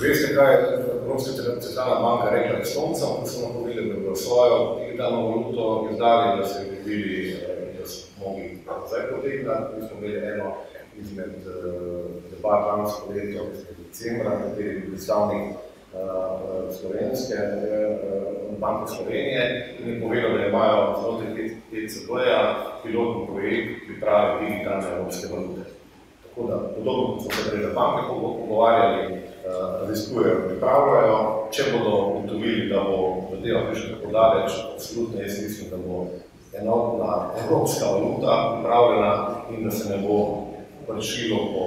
Veste, kaj je Evropska centralna banka rekla Estoncem, ko so napovedali, da bodo svojo digitalno valuto izdali, da se bi bili, da so mogli zdaj potegnati. Mi smo imeli eno izmed debat lansko leto, decembra, na kateri je predstavnik slovenske banke Slovenije in je povedal, da imajo znotraj ECB-ja pilotni projekt priprave digitalne evropske valute. Tako da, podobno kot smo se prej za banke pogovarjali, raziskujejo, pripravljajo. Če bodo ugotovili, da bo zadeva prišla tako daleč, absolutno jaz mislim, da bo enotna evropska valuta pripravljena in da se ne bo prešilo po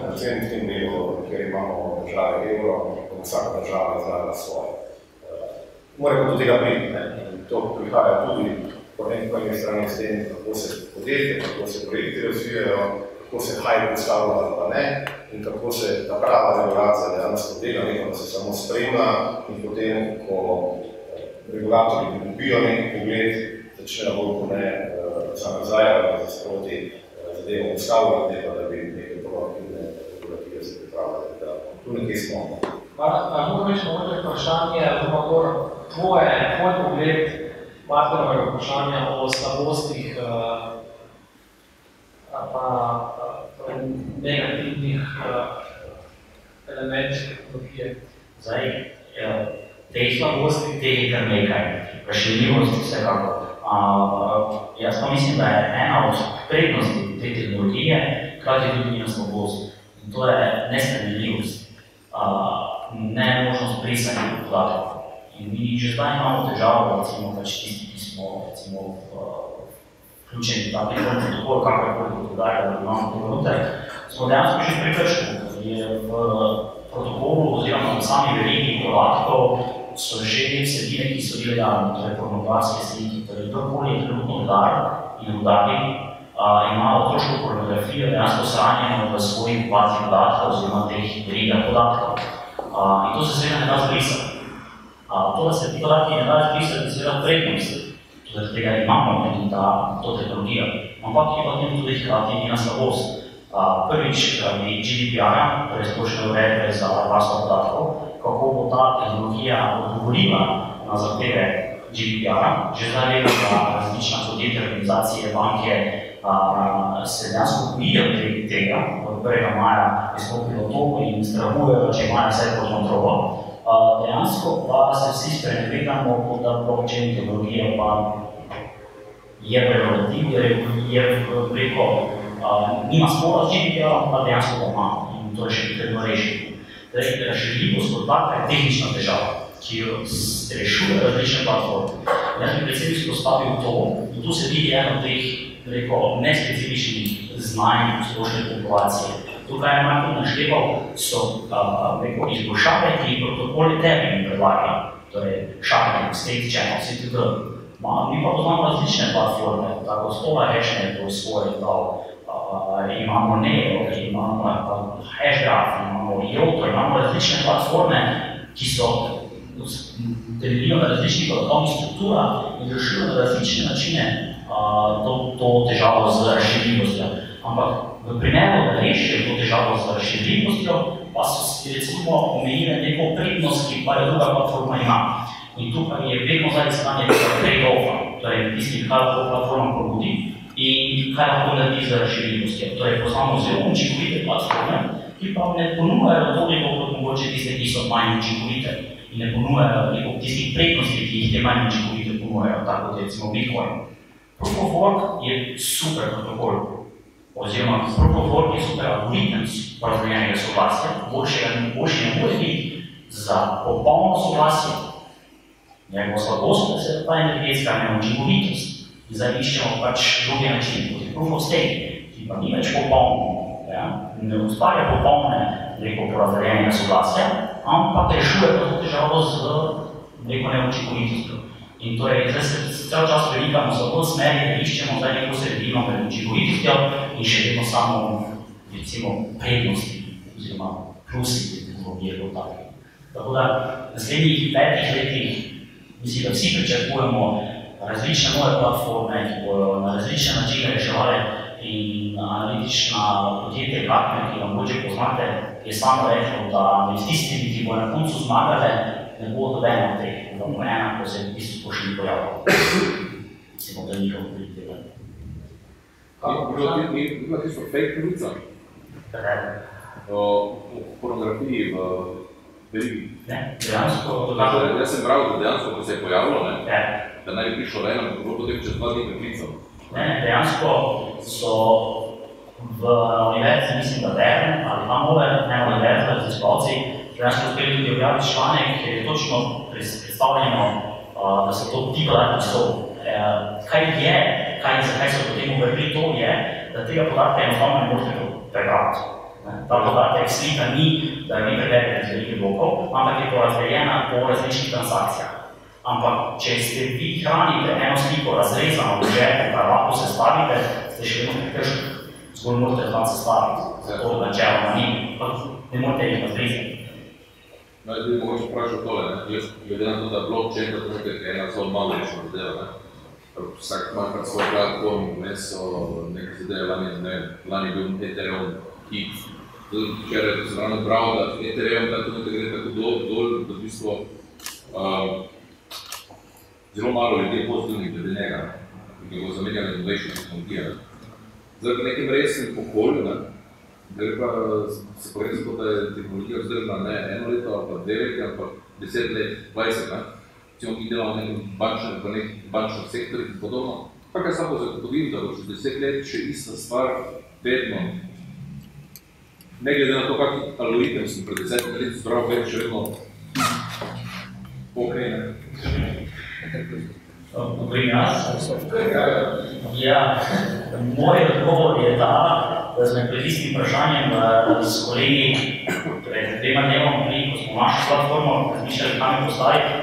predvsem tem delu, kjer imamo države evro, da vsaka država izdala svoje. Mora pa do tega priti? To prihaja tudi po nekaj strani s tem, kako se podjetje, kako se projekti razvijajo, kako se haj postavlja ali pa ne, in kako se ta prava regulacija dejansko dela, nekaj, da se samo spremlja in potem, ko regulatorji dobijo neki pogled, začnejo bolj ko ne za nazaj ali za sproti zadevo postavljati, ne pa da bi neke proaktivne regulative se pripravljali, da tu nekje smo. Mar, moram reči mogoče vprašanje, oziroma gor, tvoje, tvoj pogled Martinovega vprašanja o slabostih uh, pa uh, negativnih uh, elementih tehnologije. Zdaj, teh slabosti, teh je kar nekaj, razširljivosti vsekako. Uh, jaz pa mislim, da je ena od prednosti te tehnologije, hkrati tudi njena slabost. In to je nespremenljivost, uh, ne možnost brisanja podatkov. In mi že zdaj imamo težavo, recimo pač tisti, ki smo recimo v, vključeni v ta protokol, kako je koliko podarja, da imamo te valute, smo dejansko že prekrško, je v protokolu oziroma na sami verigi podatkov so že vsebine, ki so ilegalne, torej pornografske slike, torej kdorkoli je trenutno udar in udari, ima otroško pornografijo dejansko shranjeno v svojih bazi podatkov oziroma teh verigah podatkov. In to se seveda ne da zbrisati. To, da se ti podatki ne da zbrisati, seveda prednost, zaradi tega imamo tudi ta, to tehnologijo, ampak je potem tudi hkrati njena slabost. Prvič, zaradi GDPR-a, torej splošne uredbe za varstvo podatkov, kako bo ta tehnologija odgovorila na zahteve GDPR-a. Že zdaj vemo, da različna podjetja, organizacije, banke a, se dejansko bojijo tega, od 1. maja je stopilo to in strahujejo, če imajo vse pod kontrolo. Uh, dejansko pa se vsi sprenevedamo, da blockchain tehnologija pa je prerogativ, je, je preko, uh, nima spora s GDPR, pa dejansko pa ima in to je še potrebno rešiti. Torej, razširljivost kot taka je tehnična težava, ki jo rešuje različne platforme. Jaz bi predvsem izpostavil to, in tu se vidi eno teh, reko, nespecifičnih znanj splošne populacije. Tukaj je Martin našteval, so uh, izboljšave, ki jih protokoli tebi predlagajo, torej šarting, state channel, CTD. Ma, mi pa poznamo različne platforme, tako stola rečne to svoje. Imamo Neo, imamo uh, Hashgraph, imamo Yoto, imamo različne platforme, ki so temeljijo na različnih podatkovnih strukturah in rešujejo na različne načine uh, to, to težavo z razširljivostjo. Ampak v primeru, da rešijo to težavo z razširljivostjo, pa so si recimo omejile neko prednost, ki pa jo druga platforma ima. In tukaj je vedno zdaj iskanje tega trade-offa, torej tisti, kaj lahko platforma ponudi in kaj lahko naredi z razširljivostjo. Torej poznamo zelo učinkovite platforme, ki pa ne ponujajo toliko kot mogoče tiste, ki so manj učinkovite in ne ponujajo tistih prednosti, ki jih te manj učinkovite ponujajo, tako kot recimo Bitcoin. Proof of work je super protokol, oziroma proof of work je super algoritem porazdeljenega soglasja, boljšega boljše ne more biti za popolno soglasje. Njegova slabost pa ta energetska neučinkovitost. In zdaj iščemo pač druge načine, kot je proof of stake, ki pa ni več popoln, ja? ne ustvarja popolne neko porazdeljenega soglasja, ampak rešuje to težavo z neko neučinkovitostjo. In to je, zdaj se cel čas velikamo samo v smeri, da iščemo zdaj neko sredino med učinkovitostjo in še vedno samo, recimo, prednosti oziroma plusi tehnologije kot take. Tako da v naslednjih petih letih mislim, da vsi pričakujemo različne nove platforme, ki bodo na različne načine reševali in analitična podjetja Gartner, ki ga mogoče poznate, je samo rekel, da med tistimi, ki bo na koncu zmagale, ne bo dobeno od teh, da bo ena, ko se v bistvu to še ni pojavilo. Mislim, da je njihov prioriteta. Kako bi bilo ni bila tisto fake novica o pornografiji v verigi? Ne, dejansko jaz sem bral, da dejansko, ko se je pojavilo, ne, Ja. Da naj bi prišlo ven, ampak bilo potem čez dva dni preklical. Ne, ne, dejansko so v univerzi, mislim, da Bern ali nove, ne univerze, raziskovalci, dejansko uspeli tudi objaviti članek, kjer je točno predstavljeno, da so to ti podatki so. Uh, kaj je, kaj, zakaj so potem uvedli, to je, da tega podatka enostavno ne morete prebrati. Ta podatek slika ni, da vi preberete iz velikih blokov, ampak je porazdeljena po različnih transakcijah. Ampak, če ste vi hranite eno sliko razrezano v žepu, kar lahko sestavite, ste še vedno prekrški. Zgolj morate tam sestaviti, zato načeloma ni, ne morate jih razrezati. No, jaz bi mogoče vprašal tole, ne, glede na to, da blockchain kot nekaj je ena zelo malo rečna zadeva, ne. Vsak ima pač svoj platform, vmes so neke zadeve, lani, ne lani bil Ethereum. Zdaj, Včeraj sem ravno bral, da Ethereum ta trenutek gre tako dol, dol, da v bistvu um, zelo malo ljudi pozitivnih glede njega, ki bo zamenjali innovation tehnologije. ne. Zdaj, v nekem resnem okolju, ne, gre pa se pa res to, da je tehnologija vzdržna ne eno leto ali pa dve leti, ampak deset let, dvajset, ne. Recimo, mi delamo v nekem bančnem, v nekem bančnem sektorju in podobno. Pa kaj samo zagotovim, da bo čez deset let še ista stvar vedno, ne glede na to, kakšen algoritem sem pred desetimi leti zbral, vedno še vedno ok, ne. Govorim jaz. Ja, moj odgovor je ta, da smo pred istim vprašanjem eh, s kolegi pred dvema dnevoma, ko smo našo platformo razmišljali, kam jo postaviti.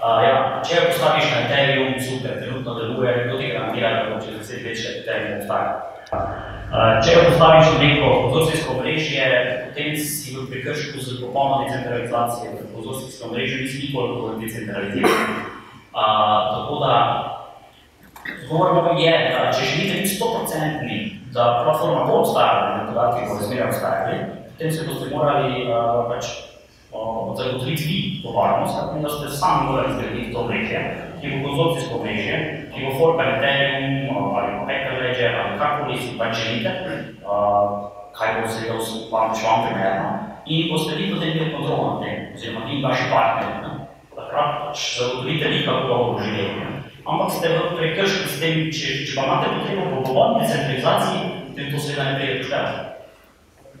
Uh, ja, če jo postaviš na Ethereum, super, trenutno deluje, kdo ti garantira, da bo čez deset let še Ethereum obstajal. Uh, če jo postaviš na neko konzorcijsko omrežje, potem si v prekršku z popolno decentralizacijo, ker konzorcijsko omrežje nisi nikoli decentraliziran. Uh, tako da, odgovor je, da če želite biti 100%, da platforma bo obstajala, da podatki bodo zmeraj obstajali, potem se boste morali uh, pač uh, zagotoviti vi to varnost, tako da ste sami morali zgraditi to omrežje, ki bo konzorcijsko omrežje, ki bo forkan Ethereum ali pa Hyperledger ali karkoli si pač želite, uh, kaj bo seveda vam šlo primerno, in boste vi potem imeli kontrolo nad tem, oziroma vi vaši partnerji. Pač zagotovite vi, kako ga bomo želeli. ne. Ampak ste v prekrški s tem, če, če pa imate potrebo po popolni decentralizaciji, potem to seveda ne pride pošteno.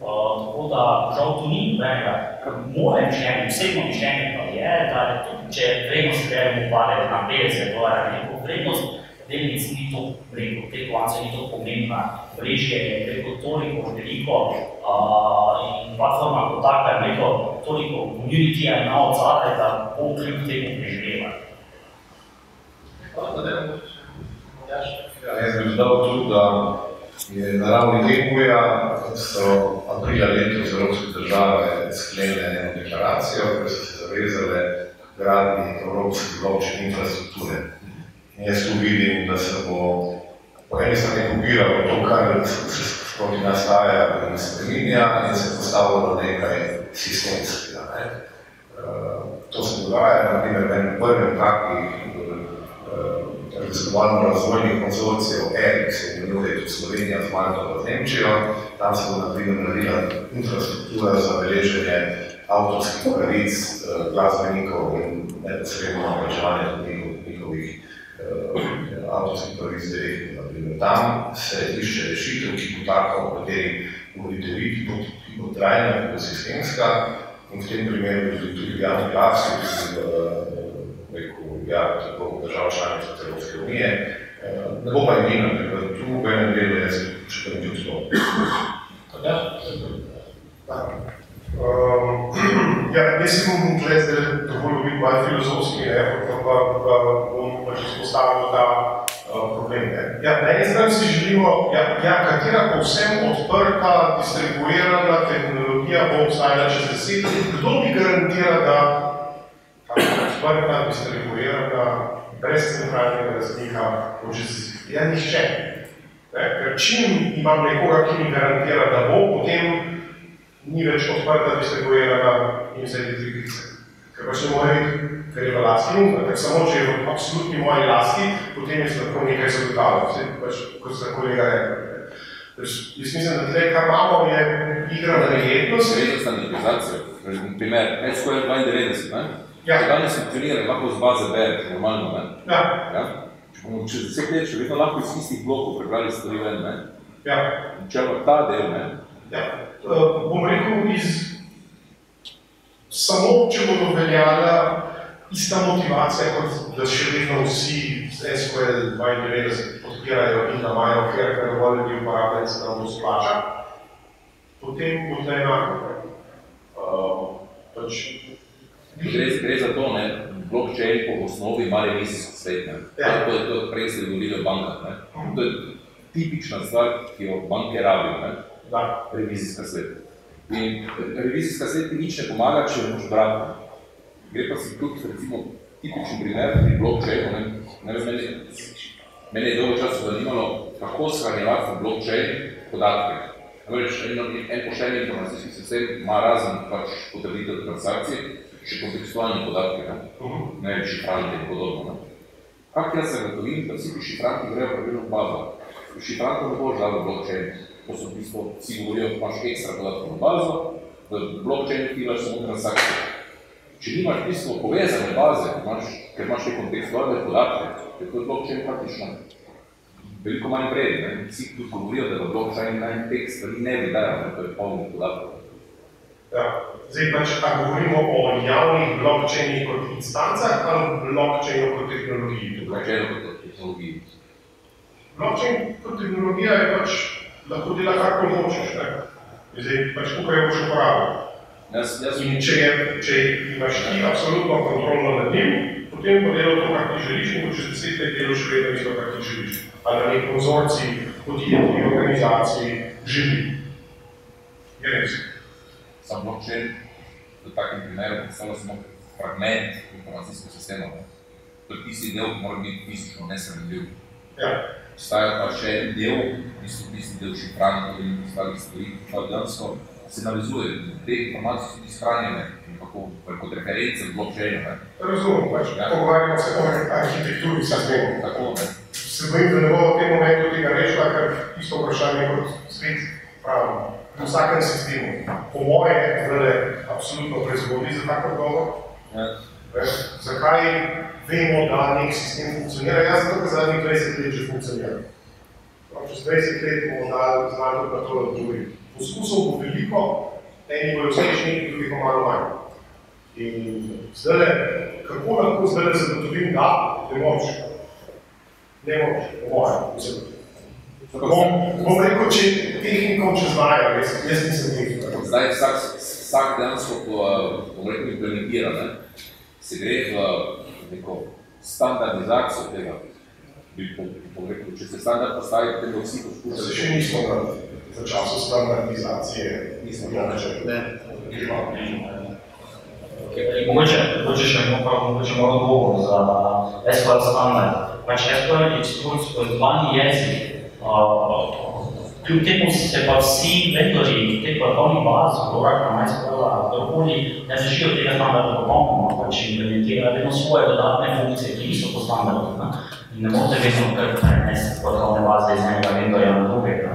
Uh, tako da, žal tu ni nobenega, kar moje mišljenje, osebno mišljenje pa je, da je tudi, če vrednost Ethereum upade na 50 dolarjev, neko vrednost, delnic ni to preko, te kovanca ni to pomembna, mrežje je preko toliko veliko uh, in platforma kot taka je preko toliko community-ja ima od zadaj, da bo kljub temu preživela. Ja, jaz bi dodal tudi, da je na ravni EU-ja so aprila letos evropske države sklenile eno deklaracijo, ker so se zavezale gradnji evropske blockchain infrastrukture. In jaz tu vidim, da se bo po eni strani kopiralo to, kar se skozi nastaja in spreminja in se postavlja nekaj sistemskega. Ne. Uh, to se dogaja, na primer, v enem prvem takih uh, raziskovalno razvojnih konzorcijev ERIC, se imenuje tudi Slovenija z Malto v Nemčijo, tam se bo na primer naredila infrastruktura za beleženje avtorskih pravic, uh, glasbenikov in neposredno njihovih uh, avtorskih pravic direktno. Tam se išče rešitev, ki bo taka, o kateri govorite vi, ki bo, ki bo trajna, ki bo sistemska in v tem primeru tudi, tudi javni glas, ki bo rekel, ja, tako država članica Evropske unije. Ne bo pa edina, ker tu v enem delu jaz še pa tudi to. Ja, Um, ja, jaz si bom tukaj zdaj dovolj biti malo filozofski, ne, pa, pa bom pač izpostavil ta uh, problem. Ne. Ja, na eni strani si želimo, ja, ja, katera povsem odprta, distribuirana tehnologija bo obstajala čez deset let, kdo bi garantira, da ta odprta, distribuirana, brez centralnega razlika bo čez deset let? Ja, nihče. Ne, ker čim imam nekoga, ki mi garantira, da bo, potem ni več odprta, distribuirana in vse te trikice. Ker pač ne more biti, ker je v lasti, ker samo če je v absolutni moji lasti, potem je lahko nekaj zagotavljal, vse pač, kot se kolega rekel. Jaz mislim, da tle, kar imamo, je igra na nejednost. Sredno standardizacijo, primer, SQL 92, ne? Ja. Če danes funkcionira, lahko z baze bereš, normalno, ne? Ja. Ja? Če bomo čez deset let še vedno lahko iz istih blokov prebrali stvari ven, ne? Ja. Če pa ta del, ne? Ja. Uh, bom rekel, iz... samo če bodo veljala ista motivacija, kot da še vedno vsi z SQL 92 podpirajo in da imajo ker, ker dovolj ljudi uporabljajo, se nam bo splača, potem bo tle enako. Uh, pač, Gre, gre za to, ne, blockchain po osnovi ima revizijsko svet, ne. Ja. To, to, to prej ste govorili o bankah, ne. To je tipična stvar, ki jo banke rabijo, ne. Da. Revizijska svet. In revizijska svet ti nič ne pomaga, če ne moš brati. Gre pa si tudi, recimo, tipičen primer pri blockchainu, ne, ne vem, meni, meni je dolgo časa zanimalo, kako shranjevati v blockchain podatke. Namreč, en, en pošten informacijski sistem ima razen pač potrditev transakcije, še kontekstualne podatke, ne, ne vem, šifrante in podobno. Ne. Kak jaz zagotovim, da vsi ti šifranti grejo pravilno v bazo? Šifrantov ne boš dal v blockchain, to so v bistvu, vsi govorijo, da imaš ekstra podatkov na bazo, v blockchainu filaš samo transakcije. Če nimaš v bistvu povezane baze, imaš, ker imaš te kontekstualne podatke, je to blockchain praktično veliko manj vreden. Ne? Vsi tudi govorijo, da v blockchain naj tekst stvari ne bi dajal, to je polni podatkov. Ja. Zdaj pač, a govorimo o javnih blockchainih kot instancah ali blockchainu kot tehnologiji? Blockchainu kot tehnologiji. Blockchain kot tehnologija je pač, lahko dela kakor hočeš, ne? Zdaj pač, kako jo boš uporabljal. Jaz, jaz In če, je, če imaš ti absolutno kontrolno nad njim, potem bo delal to, kar ti želiš in bo čez deset let delal še vedno isto, kar ti želiš. Ali na nek konzorcij, podjetij, organizacij, želi. Je res. sam blockchain v takem primeru predstavlja samo fragment informacijskega sistema. Ne? To je tisti del, ki mora biti fizično nesremljiv. Ja. Obstaja pa še en del, tisti, tisti del šifranja in ostalih stvari, ki pa dejansko se navezuje. Te informacije so tudi shranjene nekako kot reference v blockchainu. Razumem, pač, Ja. pogovarjamo se o arhitekturi sistemov. Tako, ne? Se bojim, da ne bo v tem momentu tega rešila, ker isto vprašanje kot svet pravimo. V vsakem sistemu. Po moje zdaj absolutno prezgodni za tak odgovor. Ja. Veš, zakaj vemo, da nek sistem funkcionira? Jaz zato, ker zadnjih 20 let že funkcionira. No, čez 20 let bomo dali tudi na to odgovoriti. Poskusov bo veliko, eni bojo uspešni, drugi pa malo manj. In zdaj, kako lahko zdaj zagotovim, da ne moč? Ne moč, po mojem, mislim. Bom, bom rekel, če tehnikom če znajo, jaz, jaz nisem tehnik. Zdaj vsak, vsak dejansko, ko bom rekel, implementira, ne? se gre v neko standardizacijo tega. Bi po, po rekel, če se standard postavi, potem bo vsi poskušali. Se še nismo na za času standardizacije. Nismo še. Mogoče, mogoče še nekaj, mogoče malo odgovor za SQL standard. Pač SQL je izkušnjo zbani jezik, Kljub temu se pa vsi vendorji, te podatkovnih baz, Oracle, MySQL, kdorkoli, ne držijo tega standarda popolnoma, pač implementirajo vedno svoje dodatne funkcije, ki niso po standardu. Ne? Morete vedno kar prenesti podatkovne baze iz enega vendorja na drugega.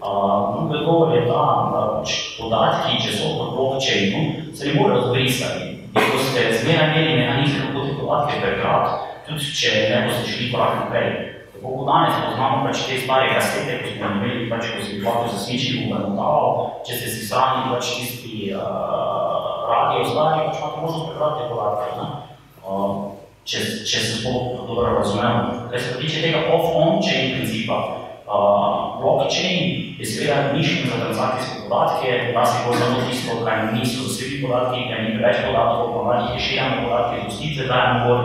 Uh, drugi odgovor je ta, da pač podatki, če so v blockchainu, se ne morejo zbrisati. In ko ste zmeraj imeli mehanizme, kako te podatke prebrati, tudi če ne boste šli korak naprej. Tako kot danes poznamo pač te stare kasete, ko smo imeli, pač, ko si hvatil za svinčnik v metalu, če ste si sami pač tisti uh, radio zdali, pač imate možnost prebrati te podatke. Ne? Uh, če, če se sploh dobro razumemo. Kaj se tiče tega off-on-chain principa, Uh, blockchain je seveda mišljen za transakcijske podatke, včasih bo samo tisto, kaj niso zasebni podatki, kaj ni preveč podatkov, pa malo jih širjamo podatke, zgostitve dajemo gor,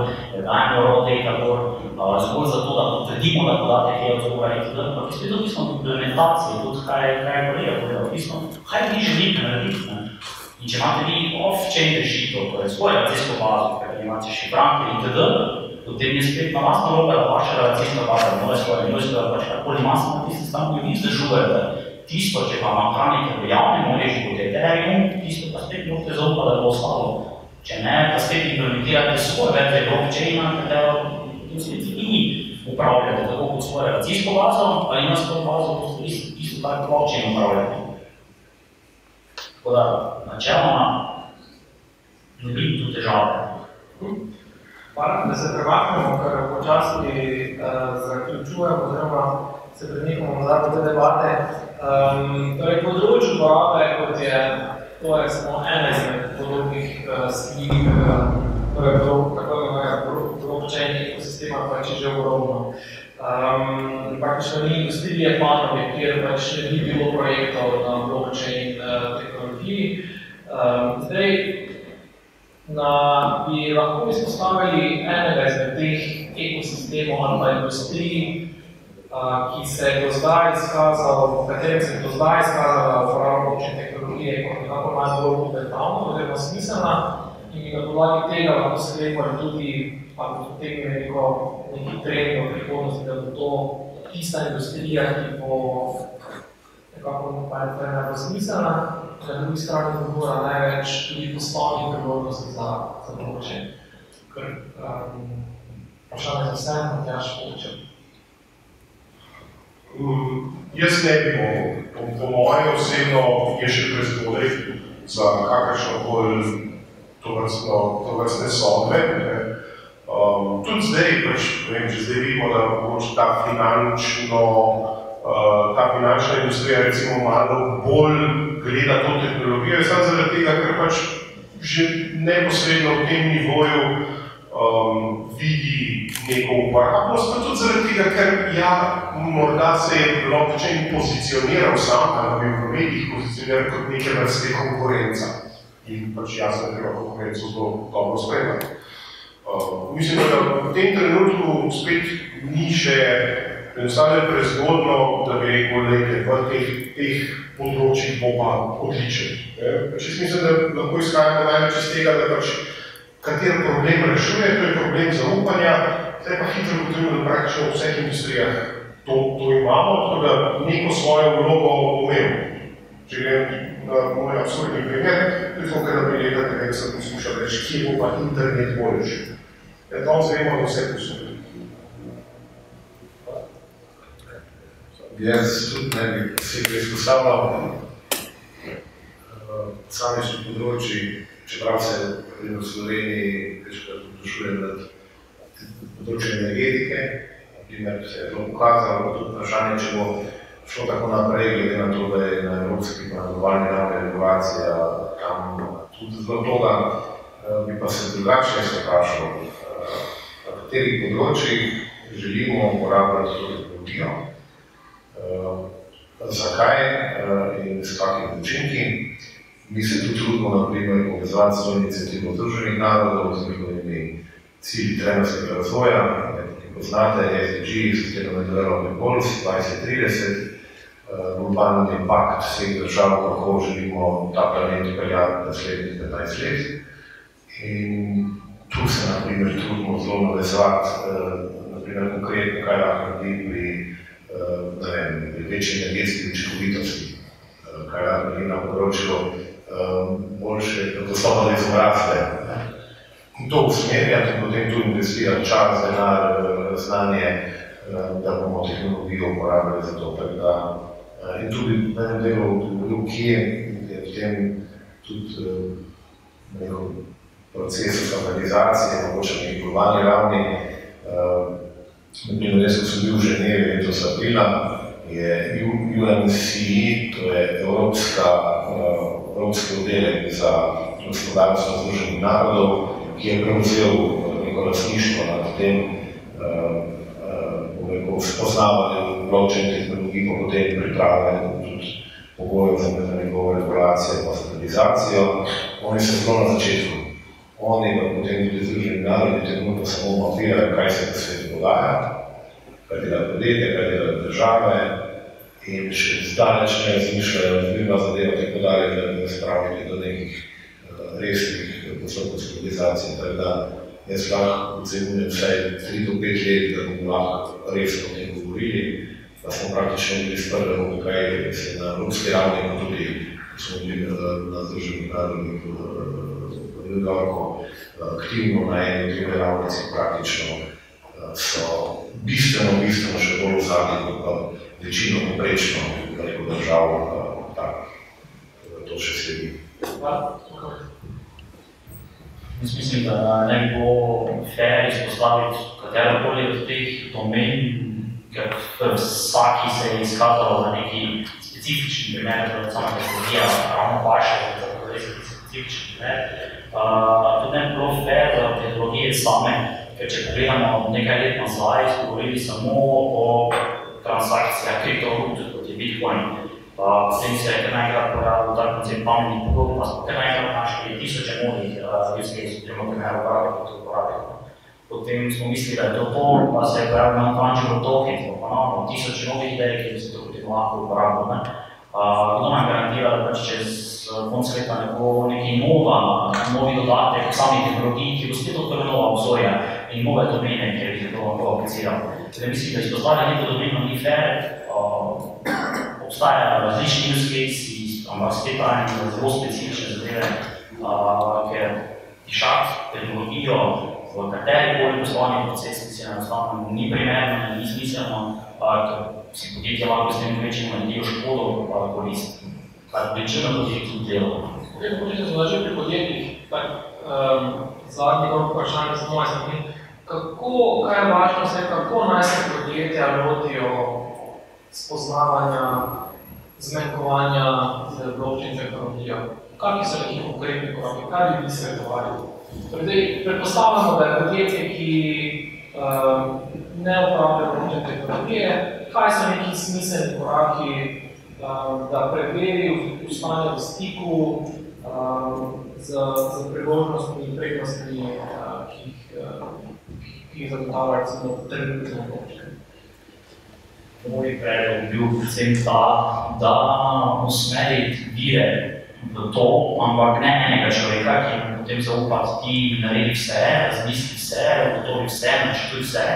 dajemo data gor, uh, zgolj zato, da potrdimo, da podatek je od zgora itd. Ampak je spet odvisno od implementacije, tudi kaj, kaj je kolega povedal, odvisno, kaj vi želite narediti. In če imate vi off-chain rešitev, torej svojo racijsko bazo, ker imate šifranke itd., potem je spet na vas naloga, da vaša relacijska baza, nove svoje mojstva, da pač karkoli imate na tistem stanku in vi zdržujete. Tisto, če pa nahranite v javnem omrežju kot Ethereum, tisto pa spet morate zaupati, da bo ostalo. Če ne, pa spet implementirate svoje verzije blockchaina, katero in spet vi upravljate tako kot svojo relacijsko bazo, ali na svojo bazo boste isto, isto tak blockchain upravljate. Tako da, načeloma, ne vidim tu težave. Hvala, da se premaknemo, ker počasi uh, zaključujemo, oziroma se premikamo nazaj v te debate. Um, torej, področje uporabe, kot je, to je samo ena izmed podobnih uh, sklik, uh, torej, tako imenega blockchain ekosistema, pač je že ogromno. Um, praktično ni industrije panovi, kjer pač ni bilo projektov na blockchain uh, tehnologiji. Um, zdaj, na, bi lahko izpostavili enega izmed teh ekosistemov ali pa industrij, ki se je do zdaj izkazal, v katerem se je do zdaj izkazala uporaba blockchain tehnologije kot nekako najbolj obetavna oziroma smiselna. In na podlagi tega lahko sklepali tudi, pa bi potegnili neko, neki trend v prihodnosti, da bo to tista industrija, ki bo nekako najbolj smiselna na drugi strani odbora največ tudi poslovnih priložnosti za, za blockchain. Ker um, vprašanje za vse, Matjaš Počel. Um, jaz ne bi mogel, po, moje osebno je še prezgodaj za kakršno koli tovrstne sodbe. Um, tudi zdaj, pač, vem, če zdaj vidimo, da mogoče ta finančno uh, ta finančna industrija recimo malo bolj gleda to tehnologijo, je samo zaradi tega, ker pač že neposredno v tem nivoju um, vidi neko uporabnost, pa tudi zaradi tega, ker ja, morda se je blockchain pozicioniral sam, ali bi v medijih pozicioniral kot neke vrste konkurenca. In pač jasno, treba konkurenco zelo dobro spremljati. Uh, mislim, da v tem trenutku spet ni še enostavno je prezgodno, da bi rekel, da je v teh, teh področjih bo pa odličen. Pač jaz mislim, da lahko izhajamo največ iz tega, da pač kater problem rešuje, to je problem zaupanja, zdaj pa hitro ugotovimo, da praktično v vseh industrijah to, to imamo, tako da neko svojo vlogo umel. Če grem na moj absurdni primer, tudi smo kar naprej leta, tega sem poslušal reči, kje bo pa internet boljši. Ja, danes vemo, da vse poslušamo. Jaz tudi ne bi posebej izpostavljal posamičnih uh, področji, čeprav se v Sloveniji večkrat vprašujem nad področje energetike, naprimer se je to pokazalo, tudi vprašanje, če bo šlo tako naprej, glede na to, da je na evropski pa na globalni ravni regulacija tam tudi zelo toga, uh, bi pa se drugače se vprašal, uh, na katerih področjih želimo uporabljati to tehnologijo, zakaj uh, in s kakimi učinki. Mi se tudi trudimo, naprimer, povezovati s to inicijativo Združenih narodov z njihovimi cilji trajnostnega razvoja. Ki poznate, SDG, Sustainable Development Goals 2030, uh, globalni pakt vseh držav, kako želimo ta planet peljati naslednjih 15 let. In tu se, naprimer, trudimo zelo navezovati, uh, naprimer, konkretno, kaj lahko naredi pri ne večje energetske učinkovitosti, kar je na področju boljše dostopa do izobrazbe. To usmerjati, potem tu investirati čas, denar, znanje, da bomo tehnologijo uporabljali za to. Tako da, in tudi na enem delu govoril, kje je v tem tudi neko proces standardizacije, mogoče na globalni ravni. Naprimer, jaz, ko sem bil v Ženevi letos aprila, je UNCE, to je Evropska, Evropski oddelek za gospodarstvo Združenih narodov, ki je prevzel neko lastništvo nad tem, bom spoznavanjem blockchain tehnologij, pa potem priprave tudi pogojev za njegovo regulacijo in standardizacijo. Oni so zelo na začetku. Oni pa potem tudi Združeni narodi trenutno samo mapirajo, kaj se v svetu dogaja, kaj dela podjetje, kaj dela države in še zdaleč ne razmišljajo, zbiva zadeva tako dalje, da bi spravili do nekih resnih postopkov civilizacije. Tako da jaz lahko ocenujem vsaj 3 do 5 let, da bomo lahko resno o tem govorili, da smo praktično bili sprve, kaj se na evropski ravni, pa tudi smo bili na Združenih narodih v Yorku aktivno na eni druge ravnici, praktično so bistveno, bistveno še bolj vzadnji, kot pa večino poprečno veliko držav, tako, to še sledi. Jaz mislim, da ne bi bilo fair izpostaviti katerokoli od teh domen, ker vsaki se je izkazalo za neki specifični primer, da sama tehnologija ravno vaše, da je res specifični primer. Uh, tudi ne bi bilo fair za tehnologije same, ker če pogledamo nekaj let nazaj, smo govorili samo o transakcijah, kriptovalut, kot je Bitcoin. Uh, potem se je kar naenkrat pojavil tak koncept pametnih pogodb, pa smo kar naenkrat našli tisoče modnih uh, use case, oziroma primerov uporabe, kot to uporabljamo. Potem smo mislili, da je to to, pa se je pojavil non-fungible token, pa ponovno tisoče novih idej, ki bi se to potem lahko uporabljalo. Uh, nam garantira, da pač čez konc leta ne bo neki nova, novi dodatek samih tehnologij, ki bo spet odprl nova obzorja in nove domene, kjer bi se to lahko apliciral. Zdaj mislim, da izpostavlja neko domeno ni fair, uh, obstajajo različni use cases, ampak spet pravim za zelo specifične zadeve, uh, ker tišati tehnologijo v kateri koli poslovni proces, se enostavno ni primerno, ni smiselno, ker si podjetje lahko s tem kvečemo naredijo škodo, pa korist, kar večina podjetij tudi dela. Okay, Počete se že pri podjetjih, tak, um, zadnji krok vprašanje za moje strani. Kako, kaj je važno se, kako naj se podjetja lotijo spoznavanja, zmenkovanja z blockchain tehnologijo? Kakšni so neki konkretni koraki? Kaj bi vi svetovali? Torej, predpostavljamo, da je podjetje, ki um, ne uporablja blockchain tehnologije, kaj so neki smiselni koraki, um, da preveri ustane v stiku um, z, z priložnostmi in prednostmi, uh, ki jih, uh, ki zagotavlja recimo trenutno blockchain? Moj predlog bi bil predvsem ta, da usmeriti vire v to, ampak ne enega človeka, ki potem zaupati, ti naredi vse, razmisli vse, ugotovi vse, načrtuj vse,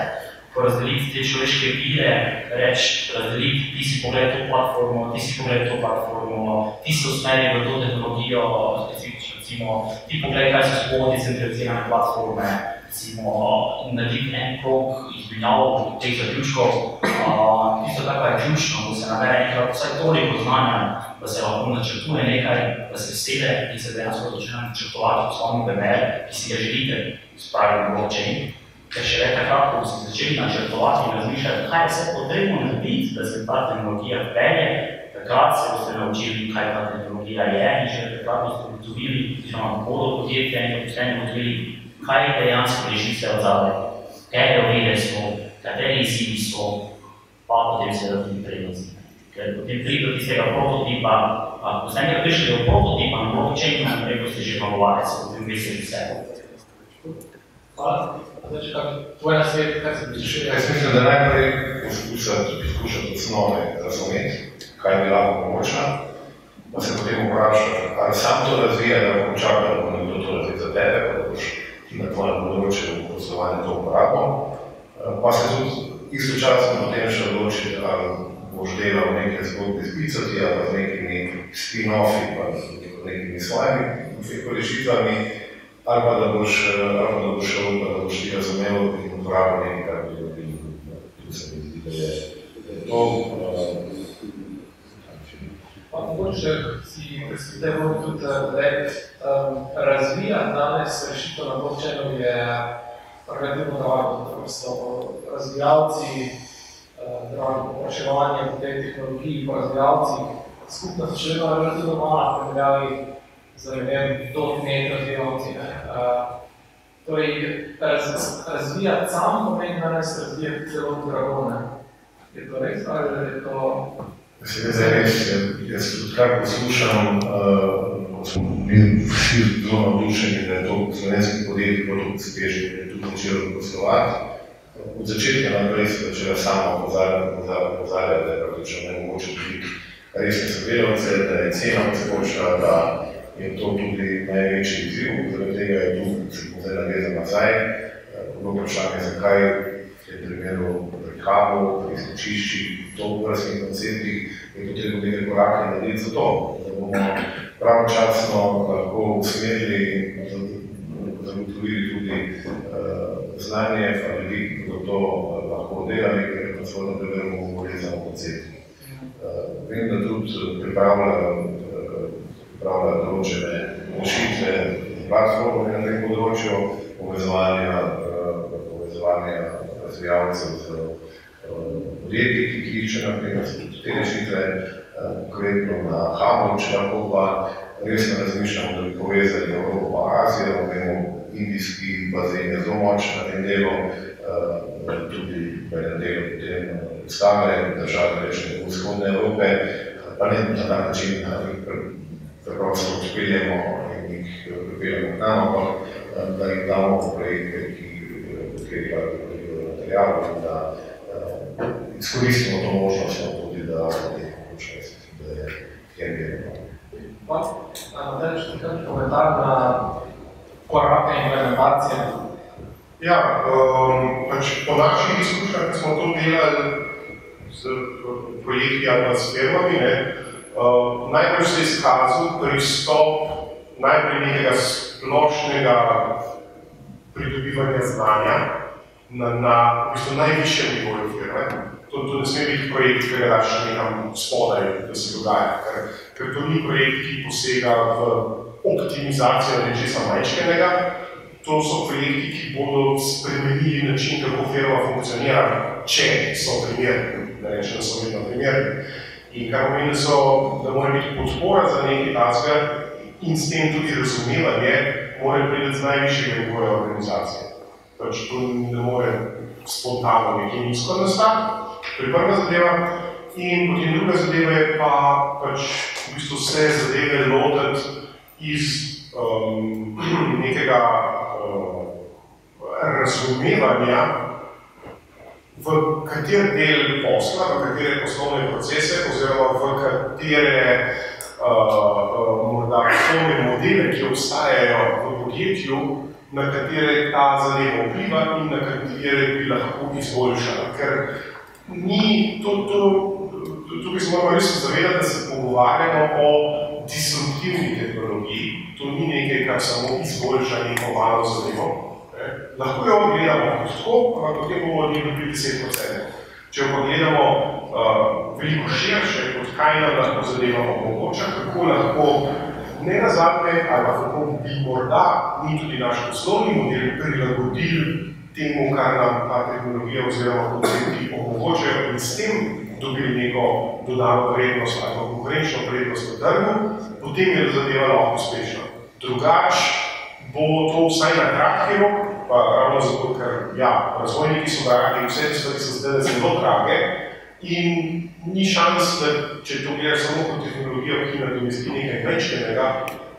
porazdeliti te človeške vire, reči, razdeliti, ti si pogled to platformo, ti si pogled to platformo, ti se usmeri v to tehnologijo, specifično, recimo, ti pogled, kaj so spodnje centralizirane platforme, recimo, narediti en krog izmenjav teh zaključkov, tisto, kar je ključno, da se nabere enkrat vsaj toliko znanja, da se lahko načrtuje nekaj, da se sede in se dejansko začne načrtovati poslovni primer, ki si ga želite spraviti na blockchain, ker šele takrat, ko si začeli načrtovati in razmišljati, kaj je vse potrebno narediti, da se ta tehnologija vpelje, takrat se boste naučili, kaj ta tehnologija je in že takrat boste ugotovili, oziroma bodo podjetja in zaposleni ugotovili, kaj dejansko leži vse od zadaj, katere ovire so, kateri izzivi so, pa potem seveda tudi prednosti. Ker potem pride do tistega prototipa, ko ste enkrat prišli do prototipa na blockchainu, naprej boste že pogovarjali, se potem veste že vse. Hvala. Zdaj, če kak tvoj nasvet, kaj se bi Jaz mislim, da najprej poskušati, poskušati osnove razumeti, kaj bi lahko pomočna, pa se potem vprašati, ali sam to razvija, da lahko čaka, da bo nekdo to razvija za tebe, da na tvojem področju poslovanja to uporabo, pa se tudi istočasno potem še odločiti, ali boš delal neke zgodbe z bicoti ali z nekimi spin-offi, pa z nekimi svojimi rešitvami, ali pa da boš, ali pa da boš šel, da boš ti razumel in uporabil nekaj, kar bi bilo. Tu se mi zdi, da je, da to. Pa mogoče si predstavljamo tudi, da um, razvijati danes rešitev na blockchainu je relativno drago, da so razvijalci, uh, drago popraševanje po tej tehnologiji, pa razvijalci, skupnost še vedno relativno mala, primerjavi z, ne vem, dotnet razvijalci. Ne. Uh, torej, raz, razvijati sam pomeni danes razvijati celo drago, ne. Je to res, ali je to Seveda je res, jaz tudi kar poslušam, smo bili vsi zelo navdušeni, da je to slovenski podjetij bo tudi uspešno, da je tudi začelo poslovati. Od začetka naprej se začela sama opozarjati, opozarjati, da je praktično nemogoče biti resne sodelavce, da je cena vsepočila, da je to tudi največji izziv, zaradi tega je tu, se bom zdaj navezal nazaj, bilo vprašanje, zakaj je primeru kabu, pri izločiščih, to vrstnih konceptih, je potrebno nekaj korake narediti za to, da bomo pravočasno lahko usmerili zagotovili tudi uh, znanje, pa ljudi, ki bodo to uh, lahko delali, ker je pa svojno primerno govorili za koncept. Uh, vem, da tudi pripravlja, uh, pripravlja določene rešitve, platforme na tem področju, povezovanja, uh, povezovanja razvijalcev z podjetji, ki išče naprimer te rešitve, konkretno na Hamu, če lahko pa resno razmišljamo, da bi povezali Evropo pa Azijo, vemo, indijski bazen je zelo močen na tem delu, tudi v enem delu potem ostale države rečne vzhodne Evrope, pa ne na ta način, da jih preprosto odpeljemo in jih pripeljemo k nam, ampak da jih damo projekte, ki materijalno in da izkoristimo to možnost tudi, da je počest, da je kjergirno. Pa, da je še kakšen komentar na korake implementacije? Ja, um, pač po naših izkušnjah, smo to delali z projekti ali s firmami, ne, uh, najbolj se je izkazal pristop najprej nekega splošnega pridobivanja znanja na, na v bistvu, najvišjem nivoju firme. To, to ne sme biti projekt, ki ga daš nekam spodaj, da se dogaja, ker, ker to ni projekt, ki posega v optimizacijo nečesa majčkenega, to so projekti, ki bodo spremenili način, kako firma funkcionira, če so primerni, da rečem, da so vedno primerni. In kar pomeni, da, so, da mora biti podpora za nekaj tacga in s tem tudi razumevanje, mora priti z najvišjega nivoja organizacije. Pač to ne more spontano nekaj nizko nastati, to je prva zadeva. In potem druga zadeva je pa pač v bistvu vse zadeve lotiti iz um, nekega uh, razumevanja, v kater del posla, v katere poslovne procese oziroma v katere uh, uh, morda poslovne modele, ki obstajajo v podjetju, na katere ta zadeva vpliva in na katere bi lahko izboljšala. Ker ni to, to, tukaj se moramo res zavedati, da se pogovarjamo o disruptivni tehnologiji. To ni nekaj, kar samo izboljša neko malo zadevo. Lahko jo gledamo kot tako, ampak potem bomo od njih dobili 10%. Če jo pogledamo uh, veliko širše, kot kaj nam lahko zadeva omogoča, kako lahko ne nazadnje, ali pa kako bi morda mi tudi naš poslovni model prilagodili temu, kar nam ta tehnologija oziroma koncepti omogočajo in s tem dobili neko dodano vrednost ali konkurenčno vrednost v trgu, potem je zadeva lahko uspešna. Drugač bo to vsaj na kratki rok, pa ravno zato, ker ja, razvojniki so dragi, vse te stvari so zdaj zelo drage in ni šans, da če to gledaš samo kot tehnologijo, ki nadomesti nekaj večnega,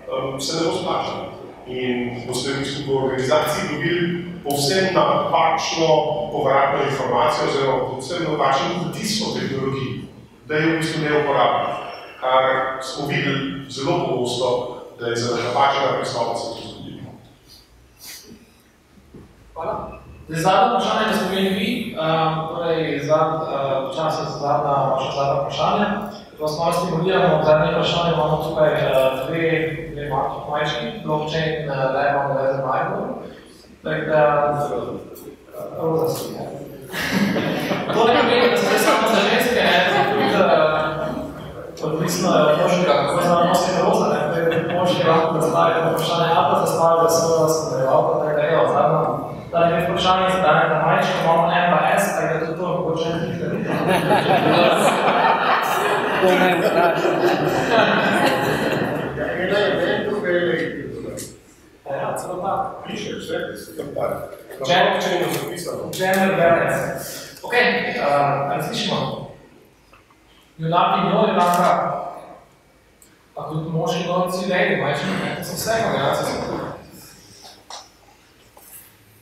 um, se ne bo splačala. In boste v organizaciji dobili povsem napačno povratno informacijo oziroma povsem napačen vtis o tehnologiji, da je v bistvu neuporabna. Kar smo videli zelo pogosto, da je za napačnega pristopa se to zgodilo. Hvala. Zdaj, zadnje vprašanje, da smo imeli vi, Um, torej, zad, uh, čas je zadnja, vaša zadnja vprašanja. Vas malo stimuliramo, zadnje vprašanje imamo tukaj uh, dve, dve majčki, blockchain in uh, Lema Univerze Maribor. Tako da, roza si, ne? To ne pomeni, da ste samo za ženske, ne, tudi uh, odvisno je od možnega, kako se vam nosite roza, ne, torej možni lahko zastavite vprašanje, ali pa zastavite svojo razmerjevalko, tako da evo, zadnja, da ne bi vprašanje zadane na majčko, imamo M pa S, tako da tudi to mogoče ne vidite. To ne strašno. Tako. Piše, vse, se tam tak. Če- če je zapisano. Gender balance. Ok, uh, različimo. Junak in njo, junaka. Pa tudi moški novici lady, majčki, ne, to so vse generacije.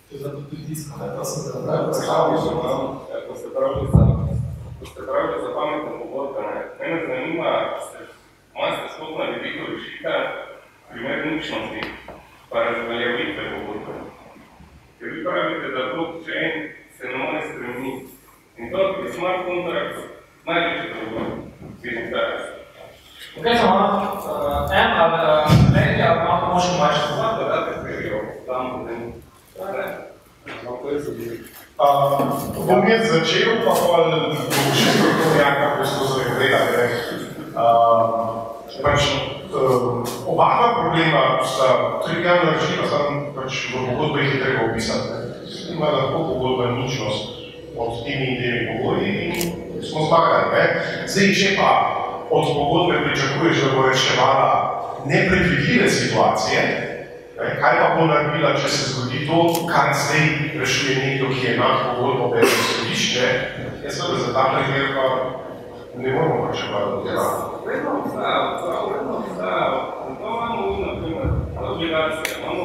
To je zato tudi tisto, ne, to sem se pravi predstavil. Ko ste pravili za, ko ste pravili za pametne pogodbe, ne, mene zanima, ste, imate sploh na vidiku rešita primer ničnosti, pa razveljavitve pogodbe. Ker vi pravite, da blockchain se ne more spremeniti. In to je smart contract največji problem. Vidim teraz. Ok, samo uh, M ali uh, lady ali imamo moški majčki. Lahko date serijo, tam potem. Uh, bom jaz začel, pa pol bom še strokovnjaka poskusil gledati. Uh, pač, uh, oba dva problema sta trivialna rešitev, samo pač v pogodbe jih je treba opisati. Ima lahko pogodba ničnost pod temi in temi pogoji in smo zmagali. Ne. Zdaj, če pa od pogodbe pričakuješ, da bo reševala nepredvidljive situacije, Ne, Kaj pa bo naredila, če se zgodi to, kar zdaj rešuje nekdo, ki je nad pogodbo bez sodišče? Jaz seveda za ta primer pa ne moramo reševati od tega. Vedno obstaja, vedno obstaja. To imamo mi, na primer, obligacije, imamo,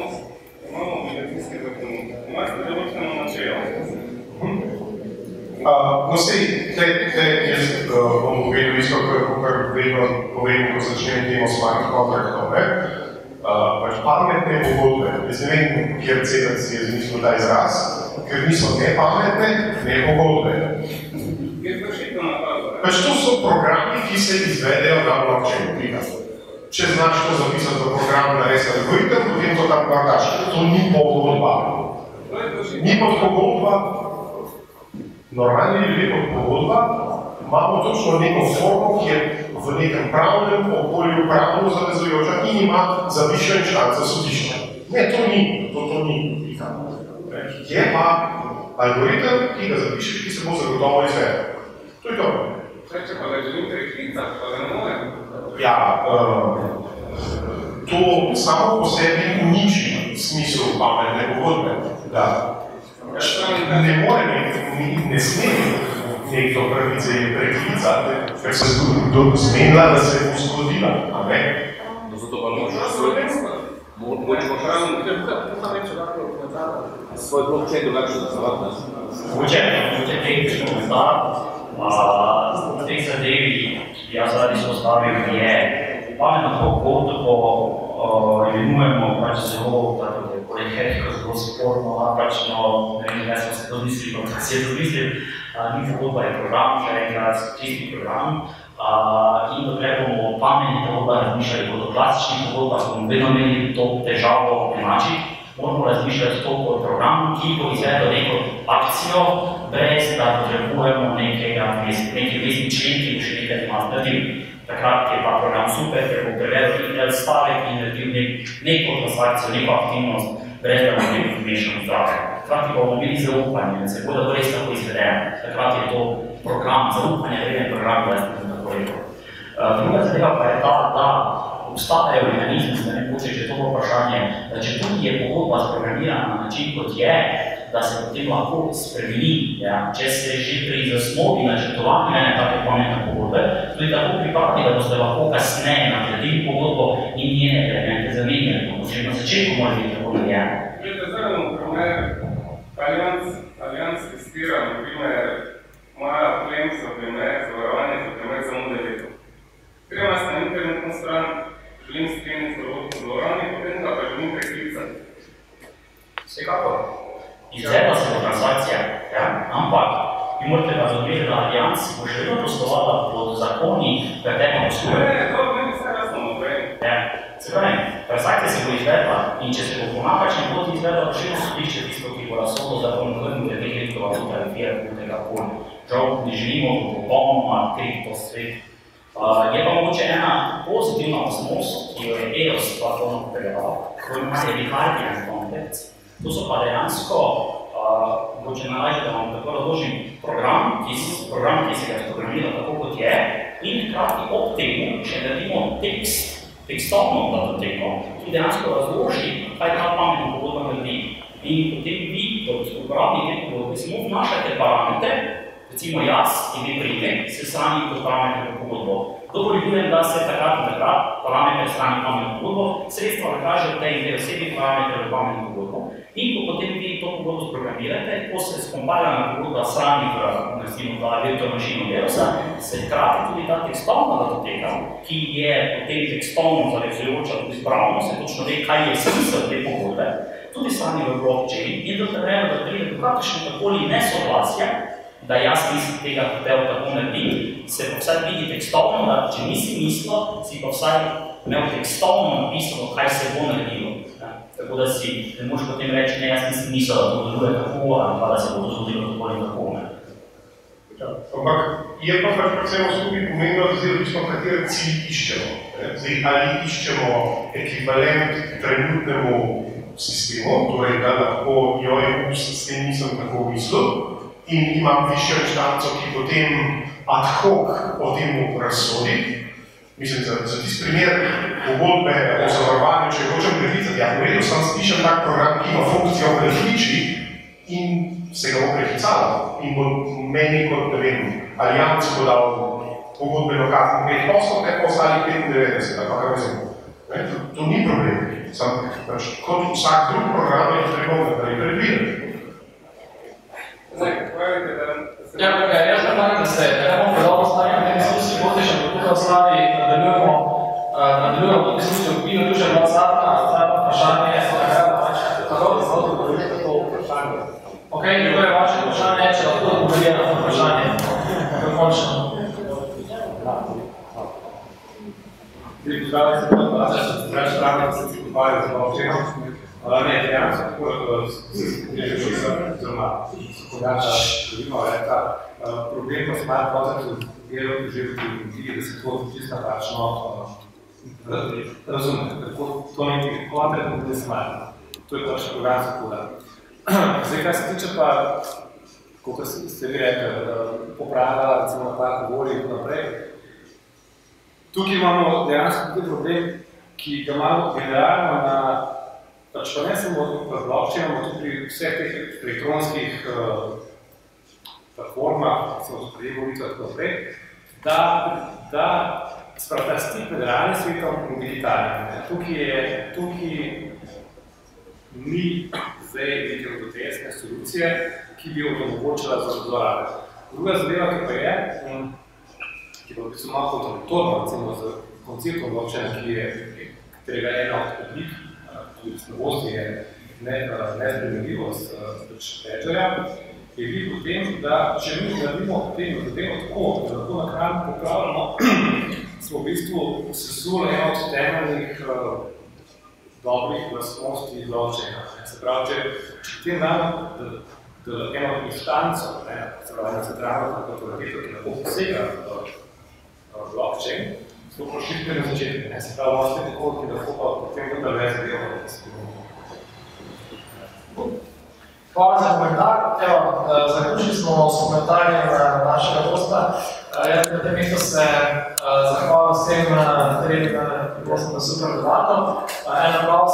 imamo obligacijske zakonike, imate določeno načelo. No, sej, te, te, jaz uh, bom povedal isto, kar, vedno povem, ko začnem temo smart contractov. Ne? Pač pametne pogodbe, jaz ne vem, kjer si je zmislil ta izraz, ker niso ne pametne, ne pogodbe. Што со програми ќе се изведе на блокчейн пример? Че знаеш што записат во програм на SLV-ите, но вие тоа таму бардаш. То ни подолба. Ни подпогодба. Нормални или подпогодба, малку точно некој формул ќе во неком правилном околију правилно завезујоча и има завишен шанс за судишта. Не, то ни, то то ни. Ќе па алгоритм, ќе го запишеш и се му заготово изведе. Тоа е тоа. Se je. Če če pa ga želim preklicati, pa ga ne morem. Ja, uh, to samo po sebi uniči smisel pametne pogodbe. Da ne more ni- ne sme nekdo pravice je preklicati, ker se je zmenila, da se bo zgodila. A ne? No, zato pa moraš svoj, mo- mogoče moraš svoj blockchain drugače zasnovati. ne. Mogoče, mogoče tehnični komentar, a, v tej zadevi, ki jaz rad izpostavil, je pametno pogodbo o, imenujemo pač zelo, tako da je polihetiko zelo sporno, a pač no, ne vem, kaj smo se to mislili, pa se je to mislil, ni pogodba, je program, še enkrat, čisti program, in dokler bomo o pametnih pogodbah razmišljali kot o klasičnih pogodbah, bomo vedno imeli to težavo enačiti, moramo razmišljati to kot program, ki bo izvedel neko akcijo, brez da potrebujemo nekega, neki vmesni člen, ki bo še nekaj doma naredil. Takrat je ta program super, ker bo prevedel en stavek in naredil nek, neko transakcijo, neko aktivnost, brez da bo nek vmešan zraven. Hkrati bomo imeli zaupanje, da se bo da res tako izvedeno. Takrat je to program, zaupanje, vreden program, da se tako rekel. Uh, Druga zadeva pa je ta, da obstajajo mehanizmi, da ne mogoče, če to bo vprašanje, da če tudi je pogodba sprogramirana na način, kot je, da se potem lahko spremeni, ja, če se že pri zasnovi načrtovanju ene take pametne pogodbe, tudi tako pripravi, da boste lahko kasneje nadgradili pogodbo in njene elemente zamenjali. Na začetku mora biti tako narejeno. Glede, zdaj imamo primer, Allianz, Allianz testira, na primer, moja claim za primer, zavarovanje za primer samo deveto. Gremo jaz na internetno stran, želim skleniti zavarovanje, potem ga pa želim preklicati. Vsekakor. Izvedla se bo transakcija, ja, ampak vi morate razumeti, da Allianz bo še vedno poslovala pod zakoni, katerima posluje. Ne, to meni vse jasno naprej. Ja. Se pravi, transakcija se bo izvedla in če se bo po napačni poti izvedla, bo še eno sodišče tisto, ki bo razsodilo za pomočnim glede kriptovaluta ali tega koli. Žal ne živimo v popolnoma kripto svet. Uh, je pa mogoče ena pozitivna osmost, ki jo je EOS platforma potrebovala, ko ima se Vicardian Context. To so pa dejansko, uh, mogoče nalaže, da vam tako razložim, program, ki, program, ki se ga programira tako kot je, in hkrati ob temu, če naredimo tekst, tekstovno datoteko, ki dejansko razloži, kaj ta pametna pogodba naredi. In potem vi, kot uporabnik te pogodbe, samo vnašate parametre, recimo jaz in vi pride, se srani kot parametre pogodbo. Dovoljujem, da se takrat in takrat parametre strani pametno pogodbo, sredstva nakaže v tej tej osebi parametre v pametno pogodbo. In ko potem vi to pogodbo sprogramirate, ko se skompajana pogodba srani v recimo ta virtual machine Verosa, se hkrati tudi ta tekstovna datoteka, ki je potem tekstovno zavezujoča, tudi zbravno, se točno ve, kaj je smisel te pogodbe, tudi srani v blockchain in da treba, da pride do kakršnega koli nesoglasja, da jaz nisem tega hotel tako narediti, se pa vsaj vidi tekstovno, da če nisi mislil, si pa vsaj imel tekstovno napisano, kaj se bo naredilo. Ja. Tako da si ne moreš potem reči, ne, jaz nisem mislil, da to deluje tako, ali pa da se bo to zgodilo tako ali tako. Ne. Ja, ampak je pa pač predvsem skupaj pomembno, da zdaj odvisno, katere cilj iščemo. Zdaj, ali iščemo ekvivalent trenutnemu sistemu, torej da lahko jo je s tem nisem tako mislil, in imam višjo inštanco, ki potem ad hoc o tem razsodi. Mislim, za, za tisti primer pogodbe o zavarovanju, če hočem prehitati, ja, v redu, sam spišem tak program, ki ima funkcijo prehliči in se ga bo prehicalo in bo meni kot, ne vem, alijanci bo dal pogodbeno kartno 5 poslov, pa ostali 95, ali pa mislim. Ne, to, to ni problem. Sam, pač, kot vsak drug program je treba naprej predvideti. Zdaj, pravite, da... Ja, ja, jaz predlagam, da se ne bomo predolgo stavili na diskusiji, boste še tukaj ostali, nadaljujemo, uh, nadaljujemo diskusijo, ki je tu še bila zadnja, zdaj pa vprašanje, kako bi se odgovorili na to vprašanje. Ok, drugo je vaše vprašanje, če lahko odgovorite na to vprašanje. Dokončno. Zdaj, pozdravljam se, da se preveč pravno, da se ti pogovarjal z občenom. Ne, dejansko, tako se že pisal, oziroma sokodača, želimo reka, smart contract delov že v tehnologiji, da se to čisto napačno razume. Tako to neki contract ne smart. To je pač program sokoda. Zdaj, kaj se tiče pa, kot ste vi rekli, poprava, recimo napako volje in naprej, tukaj imamo dejansko tudi problem, ki ga imamo generalno na Pač pa ne samo v blockchainu, ampak tudi pri vseh teh elektronskih uh, platformah, recimo z prejemovicah in tako naprej, da, da sprata stik med realnim svetom in digitalnim. Tukaj, je, tukaj ni zdaj neke odotesne solucije, ki bi omogočila za zlorabe. Druga zadeva, ki pa je, ki pa v bistvu malo kontradiktorno, recimo z konceptom blockchaina, ki je, katerega je ena od oblik, tudi slabost je nezpremenljivost pač ledgerja, je bil v tem, da če mi naredimo tem, da temo tako, da lahko na kraju popravljamo, smo v bistvu sesuli eno od temeljnih uh, dobrih vlastnosti blockchaina. Se pravi, če, če tem damo, da, da eno inštanco, ne, se pravi, na centralno korporateto, ki lahko posega v blockchain, smo pošiljali na začetku, se pravi, imamo spet tako, ki lahko pa potem tudi veze delo. Hvala za komentar. Evo, eh, zaključili smo s komentarjem eh, našega gosta. Eh, jaz na tem mestu se zahvalil vsem trem, ki boste na super debato. En aplaus.